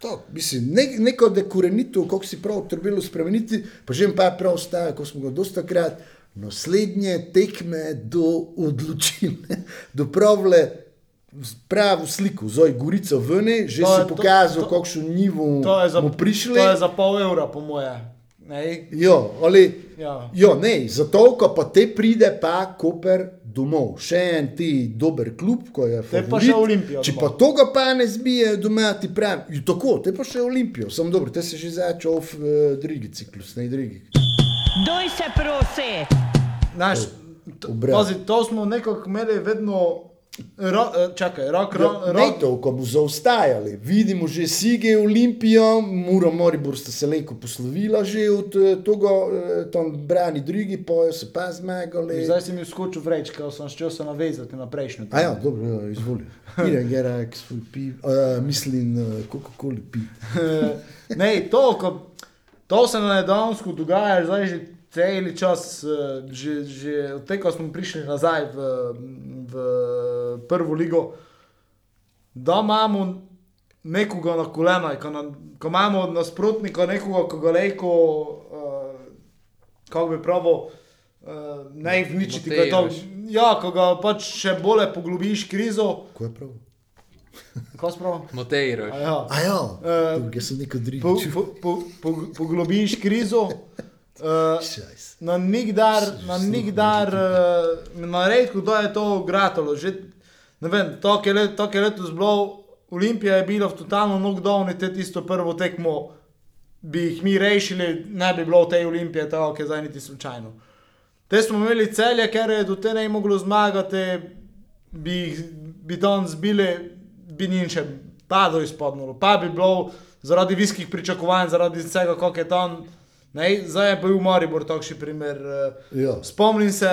To, mislim, ne, neko dekorenito, kako si prav trebalo spremeniti, pa že pa je prav staje, ko smo ga dosta krat, naslednje tekme do odločilne, *laughs* do pravle pravo sliko, zdaj Gorica vene, že To si je- pokazal, kakšno nivo mu prišli. to je za pol evra, po moje. Ne? Jo, ali, Ja. jo, ne, zato, ko pa te pride, pa Koper domov. Še en ti dober klub, ko je Te pa favorit. še Olimpijo Če pa toga pa ne zbije doma, ti pravim, tako, te pa še Olimpijo, sem dobro, te se že začel v uh, drugi ciklus, ne drugi. Doj se prosi. Znaš, to, pazi, to smo nekako imeli vedno, ro, eh, čakaj, rok, ro, Ja, rok, to, ko bo zaostajali. Vidimo že Sige, Olimpijo, Muro, Moribor sta se lepo poslovila že od eh, toga, eh, tam brani drugi, pojo se pa zmagali. Zdaj si mi skočil v reč, ker sem šel se navezati na prejšnjo. A ja, dobro, ja, izvoli. Idem, Gerak, svoj piv, uh, mislim, uh, Coca-Cola piv. *laughs* ne, to, ko, to se na Nedonsko dogaja zdaj že cel čas, že, že od tega, ko smo prišli nazaj v, v prvo ligo, da imamo nekoga na kolena, ko, na, ko imamo od nasprotnika nekoga, ko ga lejko, uh, kako bi pravil, uh, ne jih uničiti. ko je to-. Ja, ko ga pač še bolje poglobiš krizo, Ko je prav? ko spravo. Motejroš. Ja. A ja, Eh, uh, jaz sem neko po, drugo. po, po, po, poglobiš krizo. Uh, na nikdar, na nikdar, uh, na redko, da je to gratalo. Že, ne vem, to, ki je, let, to, ki je letos bilo, Olimpija je bila v totalno knockdownu, te tisto prvo tekmo, bi jih mi rešili, ne bi bilo v tej Olimpiji, tako je zdaj niti slučajno. Te smo imeli celje, ker je do te ne moglo zmagati, bi, jih- bi tam zbili, bi nič padlo izpodnilo. Pa bi bilo zaradi viskih pričakovanj, zaradi vsega, kako je tam. Ne, zdaj je bil Maribor takšen primer. eh, Ja. Spomnim se,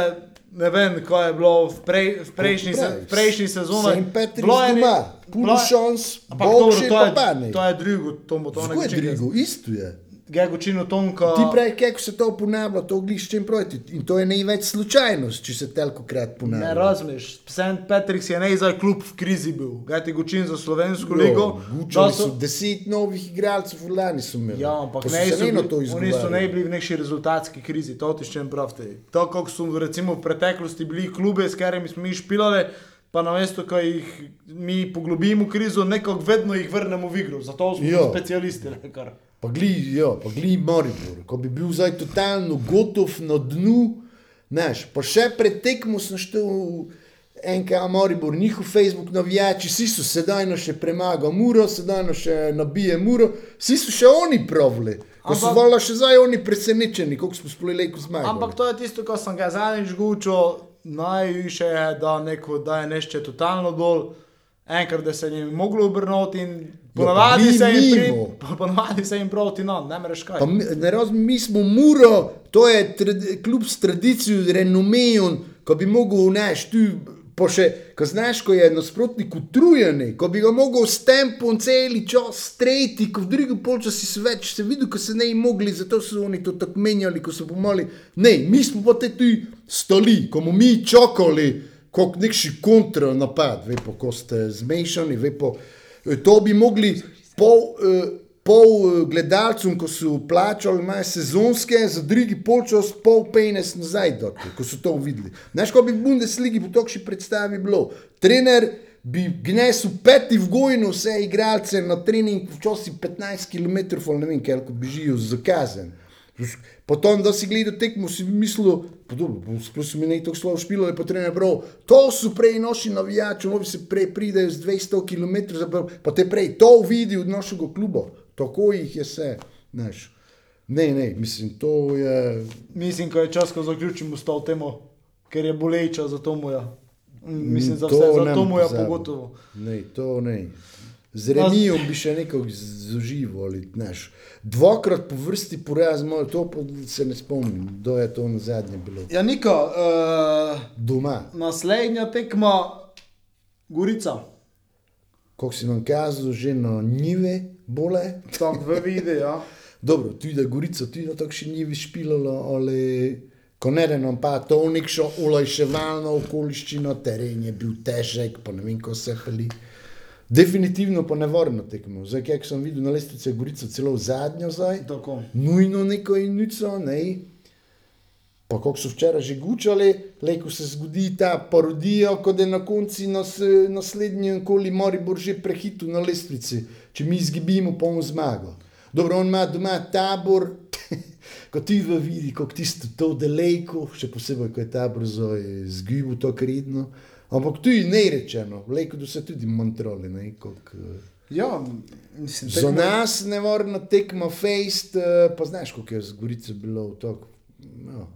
ne vem, ko je bilo v, prej, v prejšnji, se, v prejšnji sezoni. St. Patrick's Bilo je ne- doma, bilo puno je- šans, Ampak Bog dobro, še to pa je, pa ne. to je drugo, to bo to Tako je drugo, isto je. Gegočino Tonka. Ti pravi, kako se to ponavlja, to gliš čim proti. In to je največ slučajnost, če se toliko krat ponavlja. Ne razumeš, St. Patrick's je ne za klub v krizi bil, kaj ti gočin za slovensko ligo. Učili da so deset novih igralcev, Lani so imeli. Ja, ampak ne so, bili, to oni so ne bili v neki rezultatski krizi, to ti še pravite. To, kako so recimo v preteklosti bili klube, s katerimi smo mi špilali, pa na mesto, ko jih mi poglobimo krizo, nekako vedno jih vrnemo v igro. Zato smo specialisti. Lekar. Pa gli, ja, pa gli Moribor, ko bi bil zdaj totalno gotov na dnu, znaš, pa še pred tekmo sem štel NK Moribor, njihov Facebook navijači, vsi so sedaj no še premagal muro, sedaj no še nabije muro, vsi so še oni provli. Ko so vola še zdaj oni presenečeni, koliko smo spolili zmagali. Ampak to je tisto, kar sem ga zadnjič gučil, najviše je, da, neko, da je nešče totalno dol, enkrat, da se jim je moglo obrniti in ponavadi mi se jim pri, *laughs* ponavadi se jim proti nam, ne mereš kaj. Mi, ne razumem, mi smo Muro, to je trad, klub s tradicijo, renomejem, ko bi mogel znaš tu. Pa še, ko znaš, ko je nasprotnik utrujen, ko bi ga mogel s tempom celi čas streti, ko v drugi polčasi se več se vidi, ko se ne mogli, zato so oni to tako menjali, ko so pomali. Ne, mi smo pa te tu stali, ko bomo mi čakali, kot nekši kontranapad, ve pa, ko ste zmešani, ve eh, to bi mogli pol. Uh, pol eh, gledalcem, ko so plačali, imajo sezonske, za drugi polčas, pol penes nazaj, dati, ko so to videli. Znaš, ko bi v Bundesligi po takšni predstavi bilo, trener bi gnesel peti v gojno vse igralce na trening, včasih 15 km, ne vem, koliko bežijo z zakazen. Potem, da si gledal tekmo, si mislil, sploh so mi nekaj slabo špilo, pa trener prav, to so prej naši navijači, novi se prej pridejo z 200 km, pa te prej to vidi od našega kluba, tako jih je vse, znaš. Ne, ne, mislim, to je, Mislim, ko je čas, ko zaključimo s to temo, ker je boleča za to moja. Mislim, za to vse, za to moja pogotovo. Ne, to ne. Z remijem bi še nekako zaživali. Znaš. Dvakrat po vrsti poraz, moj, to se ne spomnim, kdo je to na zadnje bilo. Ja, Niko, uh, Doma, naslednja tekma, Gorica, kako si nam kazal, že na njive bole. tam v videu. Ja. *laughs* Dobro, tudi da Gorica, tudi na tako še njive špilala, ali ko ne nam pa to nekšo olajševalno okoliščino, teren je bil težek, pa ne vem, ko se peli. Definitivno pa nevarno tekmo. Zdaj, kaj sem videl na lestvici, je Gorica celo zadnjo zdaj. Tako. nujno neko inico, ne. Pa kako so včeraj že gučali, leko se zgodi ta parodija, kot da je na koncu nas, naslednji koli Moribor že prehitil na lestvici, če mi izgibimo polno zmago. Dobro, on ima doma tabor, *laughs* ko ti vidi, kako tisto to delejko, še posebej, ko je tabor zgibil to kredno. Ampak tu je nerečeno, leko da se tudi montroli, ne, koliko... eh, Ja, mislim, Za nas nevarno tekmo fejst, eh, pa znaš, kako je z Gorico bilo v toku. Ja.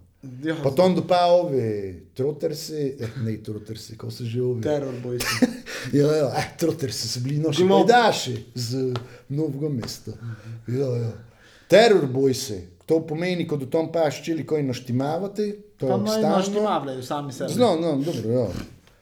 Ja, Pa tam pa ove, trotersi, eh, ne trotersi, ko se že ove. teror boj se. *laughs* Ja, ja, eh, trotersi so bili naši Glob. pajdaši z novega mesta. Ja, ja. Teror boj se, to pomeni, ko do tam pa ščeli, ko jih naštimavate, to Tam naštimavljajo sami sebe. Zelo, no, dobro, ja.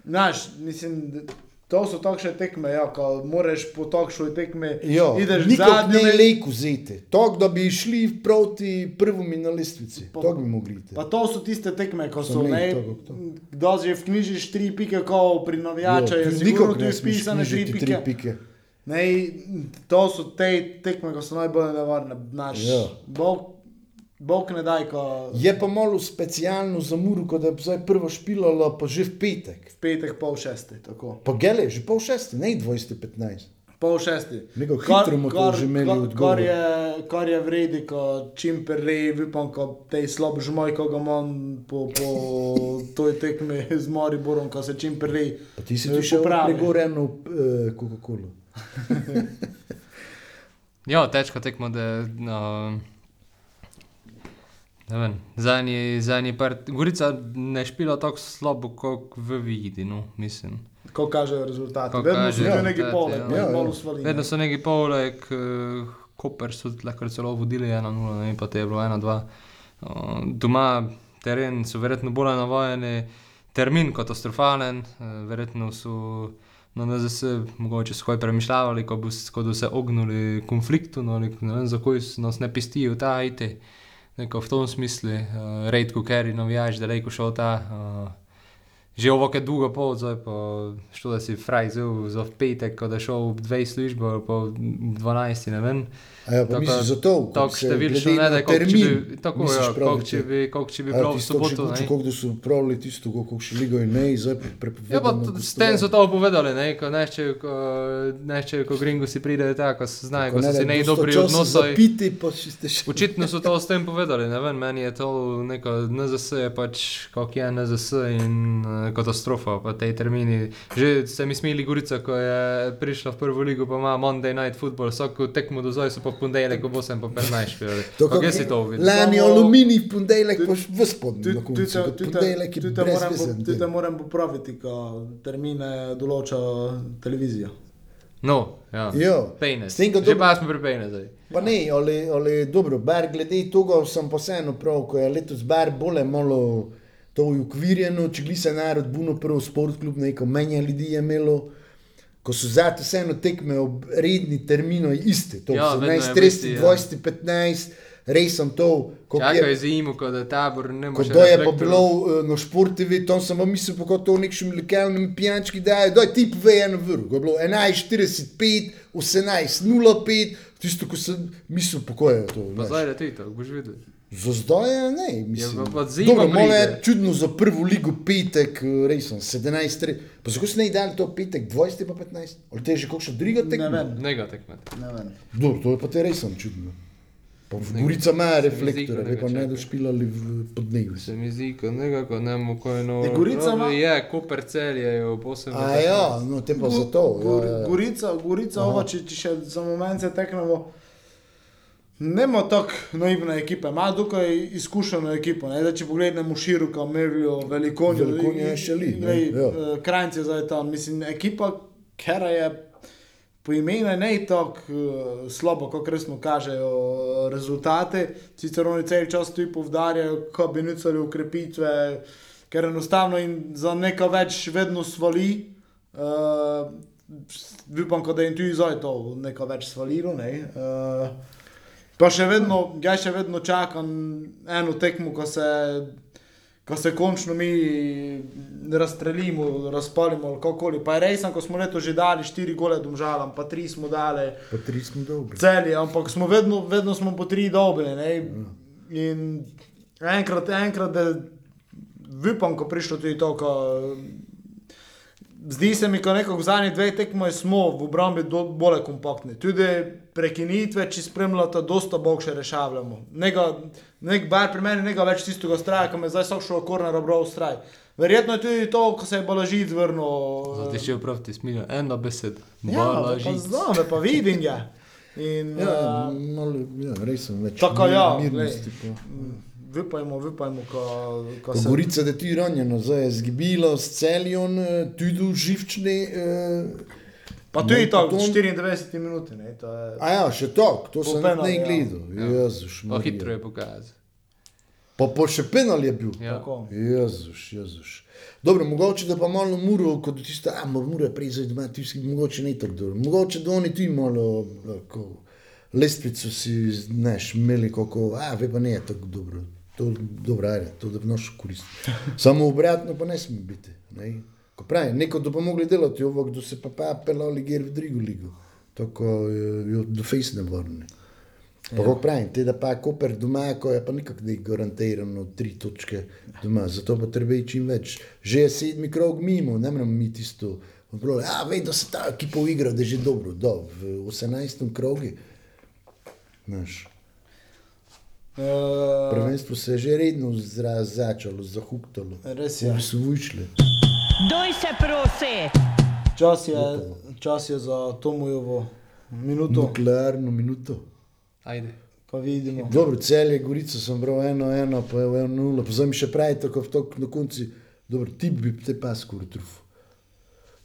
Znaš, mislim, da to so takšne tekme, ja, ko moraš po takšni tekmi, ideš v zadnjo, ne me- lejku zete. Tok, da bi šli proti prvemu na lestvici. Pa- To bi mogli iti. Pa to so tiste tekme, ko so, ne, to, to. kdo že vknjižiš tri pike, ko pri navijača je tudi sigurno nikak tu ne smeš izpisane tri pike. pike. Ne, to so te tekme, ko so najbolj nevarne. Naš, Ja. Bog, Bog ne daj, ko Je pa malo specialno za Muru, ko da je zdaj prvo špilalo, pa že v petek. v petek pol šesti, tako. Pa gele, že pol šesti, ne 20-15. Pol šesti. Neko Kar- hitro mu to kar- že imeli odgovor. Kar je, kar je vredi, ko čim prej, vipam, ko tej slab žmoj, ko ga imam po, po *laughs* toj tekmi z Moriborom, ko se čim prej Pa ti si eh, ti še popravi. pregoreno uh, Coca-Cola. *laughs* *laughs* Ja, težko tekmo, da. No, ne vem, zadnji, zadnji part. Gorica ne špila tako slabo, kot v vidi, no, mislim. Ko kažejo rezultati. Ko Vedno so tu neki rezultati, pole, ja. ja, Ja, ja. Vedno so neki polek, uh, Koper so lahko celo vodili 1-0, ne vem, pa te je bilo 1-2. Uh, doma teren so verjetno bolj navajeni, termin katastrofalen, uh, verjetno so na NZS mogoče skoj premišljavali, ko, bo, ko bodo se ognili konfliktu, no, ne vem, zakaj nas ne pistijo ta IT. Neko v tom smislu, uh, redko, ker je navijač, da reko šel ta. Uh, Že ovo je dolgo pot, zdaj pa što da si fraj zel za petek, ko da šel v dve službe ali pa v 12, ne vem. Ja, Tako- misliš za to? ko Tako številčno ne, da kot če bi, tako, misliš ja, prav, da če bi, kot če bi bilo v če soboto. ne. Kako da so pravili tisto, kako še ligo in ne, zdaj prepovedano. Ja, pa s tem so to povedali, ne, ko nešče, ko, nešče, ko gringo si pridejo tako, ko se znajo, ko so si nej dobri odnosi. Zapiti, pa še ste še. Očitno so to s tem povedali, ne vem, meni je to neko NZS, je pač kako je NZS in uh, katastrofa, pa te termini. Že se mi smili Gorica, ko je prišla v prvo ligo, pa ima Monday Night Football, vsako tekmo do zdaj so pa ponedeljek ob 8 pa 15 špijali. Kako kako si to videl? Lani aluminij, v ponedeljek pa v spodnjem. na koncu, Ponedeljek je Tudi po- brezvezen. tudi moram popraviti, ko termine določa televizija. No, ja. Ja. Penis. S tem, ko Že pa smo pri Penis zdaj. Pa ne, ali, ali dobro, bar glede tega sem pa vseeno prav, ko je letos bar bolj malo to ukvirjeno, če glisa narod buno prvo sport klub, neko menja ljudi je imelo, ko so zato vseeno tekme ob redni termino iste, to Ja, je 11, v isti, 30, ja. 20, 15, res sem to, Čakaj je. zimo, ko da tabor ne Ko more. to je pa bilo uh, na športivi, tam sem pa mislil, kako to nekšnim lokalnim pijančki daje, daj ti pove eno vrh, ko je bilo 11.45, 18.05, tisto, ko sem mislil, kako je to. Pa zdaj je to, boš videl. Za zdaj je ne, mislim. Ja, pa zima Dobro, malo je čudno za prvo ligo petek, res sem 17, re- pa zakaj se ne dali to petek 20 pa 15? Ali te je že kakšna druga Ne tekma? vem. Nega tekmeta. Ne vem. Dobro, to je pa te res sem čudno. Pa v Ne, Gorica ima reflektore, ko ve pa ne čaka. došpilali v podnevi. Se mi zdi, kot nekako ne moremo, ko je no. Je Gorica ima- Je, Koper cel je v posebno. A ja, no te pa zato. Ja, ja. Gorica, Gorica Aha. ova, če, če še za moment se teknemo. Nemo tako naivne ekipe, ima dokaj izkušeno ekipo. Ne? Da, če pogledamo široko, merijo velikonjo. Velikonja je še li, ne, ja. Krajnci je zdaj tam. Mislim, ekipa, kera je po imenu ne tako uh, slabo, kot resno kažejo rezultate. Sicer oni cel čas tu povdarjajo, kako bi nucali ukrepitve, ker enostavno jim za nekaj več vedno svali. Uh, upam, da jim tudi zdaj to nekaj več svalilo. Ne? Uh, pa še vedno, jaz še vedno čakam eno tekmo, ko se, ko se končno mi razstrelimo, razpalimo ali kakoli. Pa je res, ko smo leto že dali štiri gole domžalam, pa tri smo dali Pa tri smo dobri. celje, ampak smo vedno, vedno smo po tri dobre. Ne? In enkrat, enkrat, da upam, ko prišlo tudi to, ko, zdi se mi, ko nekako v zadnjih dveh tekmah smo v obrambi bolj kompaktni. Tudi prekinitve, če spremljate, dosta boljše rešavamo. Nega, nek bar pri meni, nekaj več tistega straja, ki me zdaj so šel korner obral straj. Verjetno je tudi to, ko se je balažit vrnil. Zdaj še prav ti smilijo, ena beseda. Ja, pa Balažic. znam, pa vidim ga. *laughs* In, Ja, uh, malo, ja, res sem več Tako, ja, mirnosti. glej. pa. Vypajmo, vypajmo, ko, ko Ko se... Gorica, da ti je ranjeno, zdaj je zgibilo s celjon, eh, tudi živčni. Eh, Pa tu je to, Potem- 94 minut, ne, to je... a ja, še to, to sem penal, ne ja. gledal. Ja. Jezuš, Pa hitro je pokazal. Pa, pa še penal je bil. Ja. Tako. Jezuš, Jezuš. Dobro, mogoče da pa malo muro, kot tisto, a mora prej doma, tisti, mogoče ne tako dobro. Mogoče da oni tudi malo, tako, lestvico si, znaš, imeli kako, a ve pa ne je tako dobro. To je dobro, ajde, to da bi noš koristiti. Samo obratno pa ne sme biti. Ne? Ko pravi, neko da pa mogli delati ovo, kdo se pa pa pelali gir v drugo ligo. Tako je do fejs ne vrne. Pa kako pravim, te da pa Koper doma, ko je pa nikak ne garantirano tri točke doma, zato pa treba iti čim več. Že je sedmi krog mimo, ne moramo mi tisto. Pravi, a vem, da se ta ekipa igra, da je že dobro, do, v 18. krogu. Znaš, Uh, prvenstvo se je že redno začelo, zahuktalo. Res je. Bi se učili. Doj se prosi. čas, je, čas je za Tomojevo minuto, Nuklearno minuto. Ajde. pa vidimo. Dobro, cel je Gorico, sem bral eno, eno, pa je eno nula. Pa zdaj mi še pravi, tako to na koncu, dobro, tip bi te pa skoraj trufil.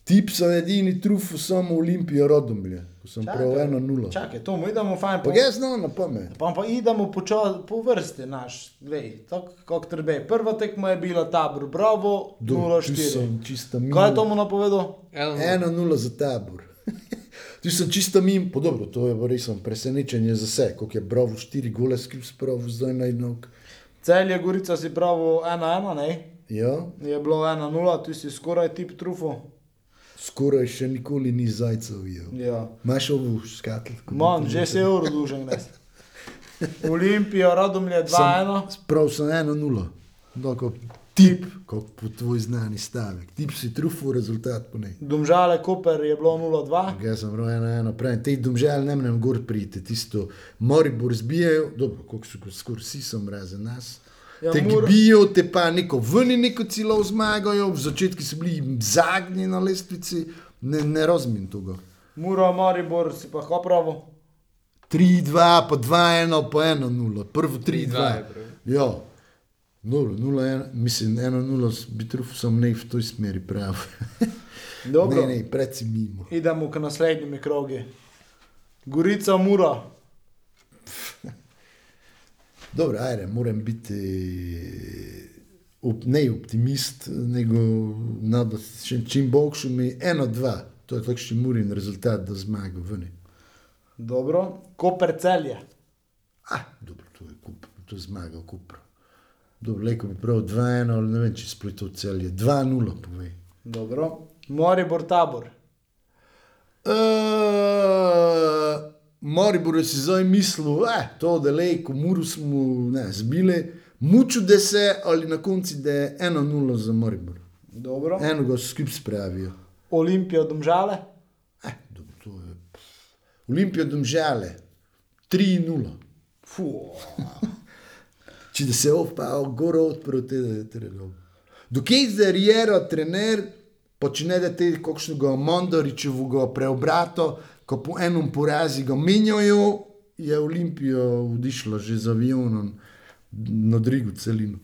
Tip so edini trufil samo Olimpijo Rodomlje, ko sem prav eno nula. Čakaj, Tomo, idemo fajn. Pa jaz znam na pamet. Pa, pa idemo po, ča, po vrsti naš, vej, tako kot treba. Prva tekma je bila tabor, bravo, Dobro, tu 0-4. sem čisto mimo. Kaj je Tomo napovedal? Eno nula za tabor. *laughs* Tu sem čisto mimo, pa dobro, to je res presenečenje za vse, koliko je bravo štiri gole skrip spravil zdaj na enog. Cel je Gorica si pravo 1-1, ne? Ja, Je bilo 1-0, tu si skoraj tip trufo. Skoraj še nikoli ni zajcev ujel. Ja. Imaš ovo škatl? Manj, že se je uro dužen. Olimpija, Radomlje 2-1. Prav sem eno nula. Doko, tip, kot po tvoj znani stavek. Tip si trufil, rezultat pa ne. Domžale, Koper je bilo 0-2. Jaz sem eno, eno, pravim, te domžal ne morem gor priti, tisto Moribor zbijajo, dobro, koliko so skoraj vsi so razen nas. Ja, te mora- bijo, te pa neko vni, neko celo zmagajo, v začetku so bili zadnji na lestvici, ne, ne razumem tega. Muro, Maribor si pa hopravo. 3-2, pa 2-1, pa 1-0, prvo 3-2 3-2. je prav. Ja, 0-1, mislim, 1-0 bi trufil sem ne v toj smeri prav. *laughs* Dobro, Ne, ne, predvsem mimo. idemo k naslednjim krogi. Gorica, Mura. *laughs* Dobro, ajde, moram biti op, ne optimist, nego se čim boljši mi. Eno, dva, to je takšni murin rezultat, da zmaga vni. Dobro, Koper celje. Ah, dobro, to je kup, to je zmaga v Kupru. Dobro, leko bi prav 2-1, ali ne vem, če splito celje. 2-0, povej. Dobro, Maribor, Tabor. Uh, Maribor je si zdaj mislil, eh, to da le, ko muru smo ne, zbili, muču da se, ali na koncu da je 1-0 za Maribor. Dobro, Eno ga skupaj spravijo. Olimpija, Domžale. Eh, dobro, to je. Olimpija domžale, 3-0. Fuh. *laughs* Če da se opa, goro odprl te tereno. Dokaj zdaj Riero, trener, počne da te kakšnega Mondoričevega preobrato, ko po enem porazi ga menjajo, je Olimpija odišla že z avionom na drugo celino.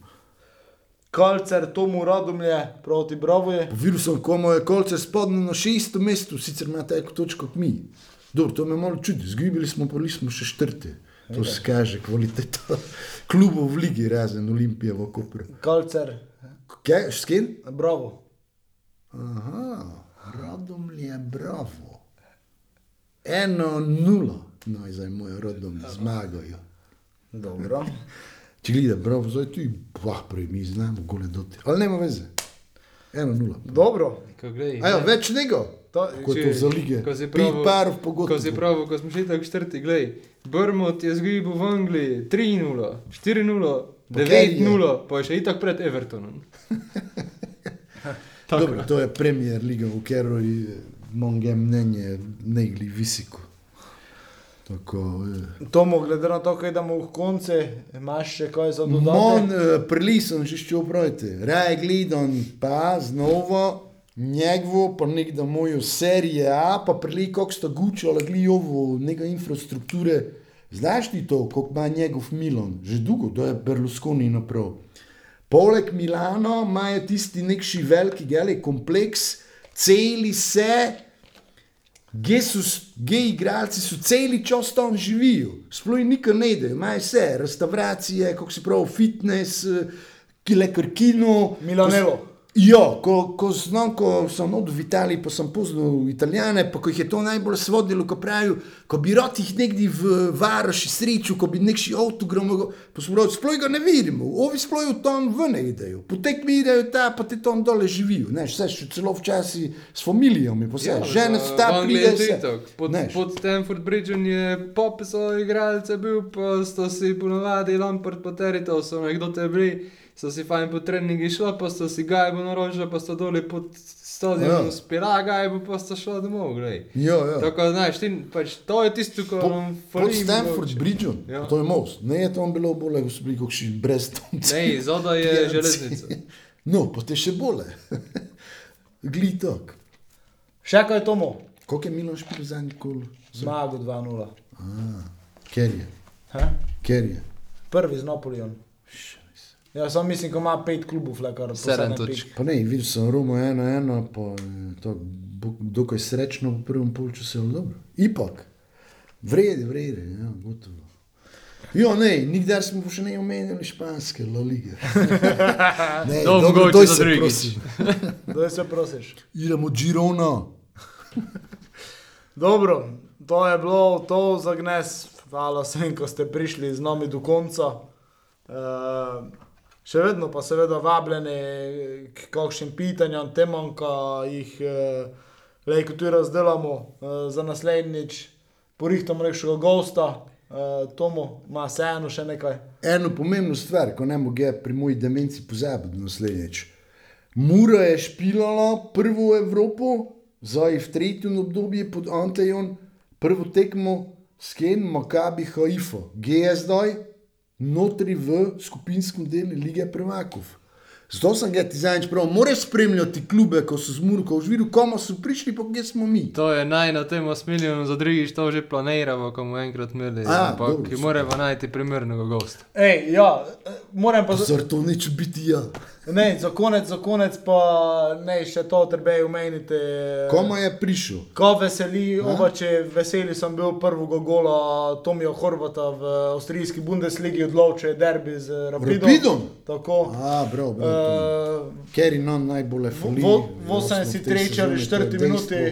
Kalcer, Tomu Radomlje proti Bravoje. Videl sem, komu je kolce spodno na šestem mestu, sicer ima tako točko kot mi. Dobro, to me malo čudi, zgibili smo, pa smo še štrti. To se kaže kvaliteta *laughs* klubov v ligi, razen Olimpije v Kopru. Kalcer, Kaj, s kim? Bravo. Aha, Radomlje, bravo. Eno nula. No, zdaj moj rodom zmagajo. Dobro. Če gleda, bravo, zdaj ti, bah, prej mi znamo, gole doti. Ali nema veze. Eno nula. Dobro. Ko glej, Ajo, ne, več nego. To, Kot to za lige. Ko si parov Ko si pogodb. prav, ko smo šli tako četrti, glej, Brmot je zgubil v Angliji 3-0, 4-0, Pa kaj je? 9-0, pa je še itak pred Evertonom. *laughs* Dobro, to je premier liga, v kateri moje mnenje ne gli visoko. Tako, eh. Tomu, glede na to, kaj idemo v konce, imaš še kaj za dodati? eh, prili sem že što upraviti. Raje gledam pa znovo njegovo, pa nekdo mojo serije A, pa prili kako sta gučo, ali gli ovo, neka infrastrukture. Znaš ti to, kako ima njegov Milan? Že dolgo, to je Berlusconi naprav. Poleg Milano imajo tisti neki veliki geli kompleks, celi se, Gej igralci so celi čas tam živijo, sploh jim nikar ne ide, imajo vse, restauracije, kako se pravi, fitness, kile krkino. Milanelo. Ja, ko, ko, znam, ko sem od v Italiji, pa sem poznal Italijane, pa ko jih je to najbolj svodilo, ko pravijo, ko bi rad jih nekdje v varoši srečal, ko bi nekši avtogram, pa smo rekli, sploh ga ne vidimo, ovi sploh tam ven idejo, potek mi idejo ta, pa te tam dole živijo, ne, vse še celo včasih s familijami, pa vse, ja, žene so ta pride. Pod, Znaš. pod Stanford Bridgeom je popisal igralce bil, pa sto si ponovadi Lampard pa Terito, so nekdo te bili, so si fajn po treningi šlo, pa so si gajbo naročili, pa so doli pod stadionom Ja. spila gajbo, pa so šlo domov, glej. Ja, ja. Tako, znaš, ti, pač, to je tisto, ko Po, nam pod fali Stanford. Bridgeom, Ja. to je most, ne je tam bilo bolje, ko so bili kakšni brezdomci. Ne, zoda je Pijanci. železnica. No, pa te še bolje. *laughs* Gli tak. Še kaj Tomu? Koliko je Milan špil za nikoli? Zmago 2-0. Ker je, He? ker je. Prvi z Napoleon. Ja, sam mislim, ko ima pet klubov, le kar po Sedem sedem točk. pik. Pa ne, videl sem Romo eno, eno, pa to, dokaj srečno v prvem polčasu je bilo dobro. Ipak, vredi, vredi, ja, gotovo. Jo, ne, nikdar smo še ne omenjali španske La Lige. *laughs* Ne, To dobro, mogoče doj za se drugič. prosim. Kdo *laughs* se prosiš? Idemo Girona. *laughs* Dobro, to je bilo to za gnes. Hvala vsem, ko ste prišli z nami do konca. Uh, še vedno pa seveda vabljeni k kakšnim pitanjem, temam, ki jih uh, lejko tu razdelamo uh, za naslednjič. Porihtamo nekšnega gosta, uh, Tomu, ima vseeno še nekaj. Eno pomembno stvar, ko ne moge pri moji demenci pozabiti naslednjič. Mura je špilala prvo Evropo, zdaj v tretjem obdobju pod Antejon, prvo tekmo s Ken, Makabi, Haifa. G je zdaj notri v skupinskem delu lige prvakov. Zato sem ga ti zadnjič prav, moraš spremljati klube, ko so z Muro, ko už videl, komu so prišli, pa kje smo mi. To je naj na tem osmiljenem, za drugič to že planiramo, ko bomo enkrat imeli. A, Ampak dobro, moramo najti primernega gosta. Ej, ja, eh, moram pa za, Zato neče biti ja. Ne, za konec, za konec pa ne še to treba omeniti. Komu je prišel? Ko veseli, obače veseli sem bil prvega gola Tomija Horvata v avstrijski Bundesligi odločil derbi z Rapidom. Rapidom? Tako. A, prav, prav. Uh, Ker je non najbolj fali. v 83. ali 4. minuti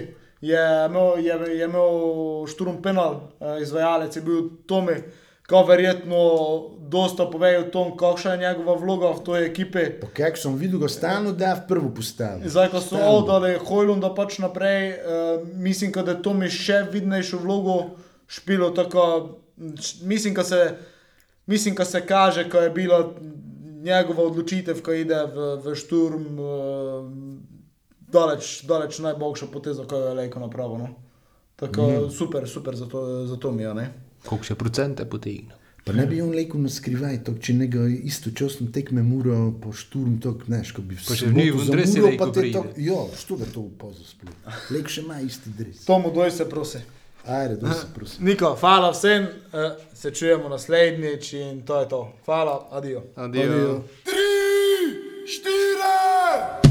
je imel, je, je imel šturm penal, eh, izvajalec je bil Tomi, ko verjetno dosta povejo o tom, kakšna je njegova vloga v toj ekipi. Kaj sem videl, ga stalno da v prvo postavil. Zdaj, ko so oddali Hojlunda pač naprej, uh, mislim, da je Tomi še vidnejšo vlogo špilo. Tako, mislim, da se, mislim, da se kaže, ko je bila njegova odločitev, ko ide v, v šturm, uh, daleč, daleč najboljša poteza, ko je Lejko napravil. No? Tako mm. super, super za to, za to mi je. ne. Koliko še procente potegne? Pa ne bi on rekel na skrivaj, to, če njega istočasno tekme mura po šturm, to, znaš, ko bi Pa še soboto v njih v za dresi Muro, Lejko pa te to- Ja, što da to upozo splet. Lek še ima isti dres. Tomu doj se prosi. Ajde, da se prosim. Niko, hvala vsem, uh, se čujemo naslednjič in to je to. Hvala, adijo. Adijo. Adijo. Doj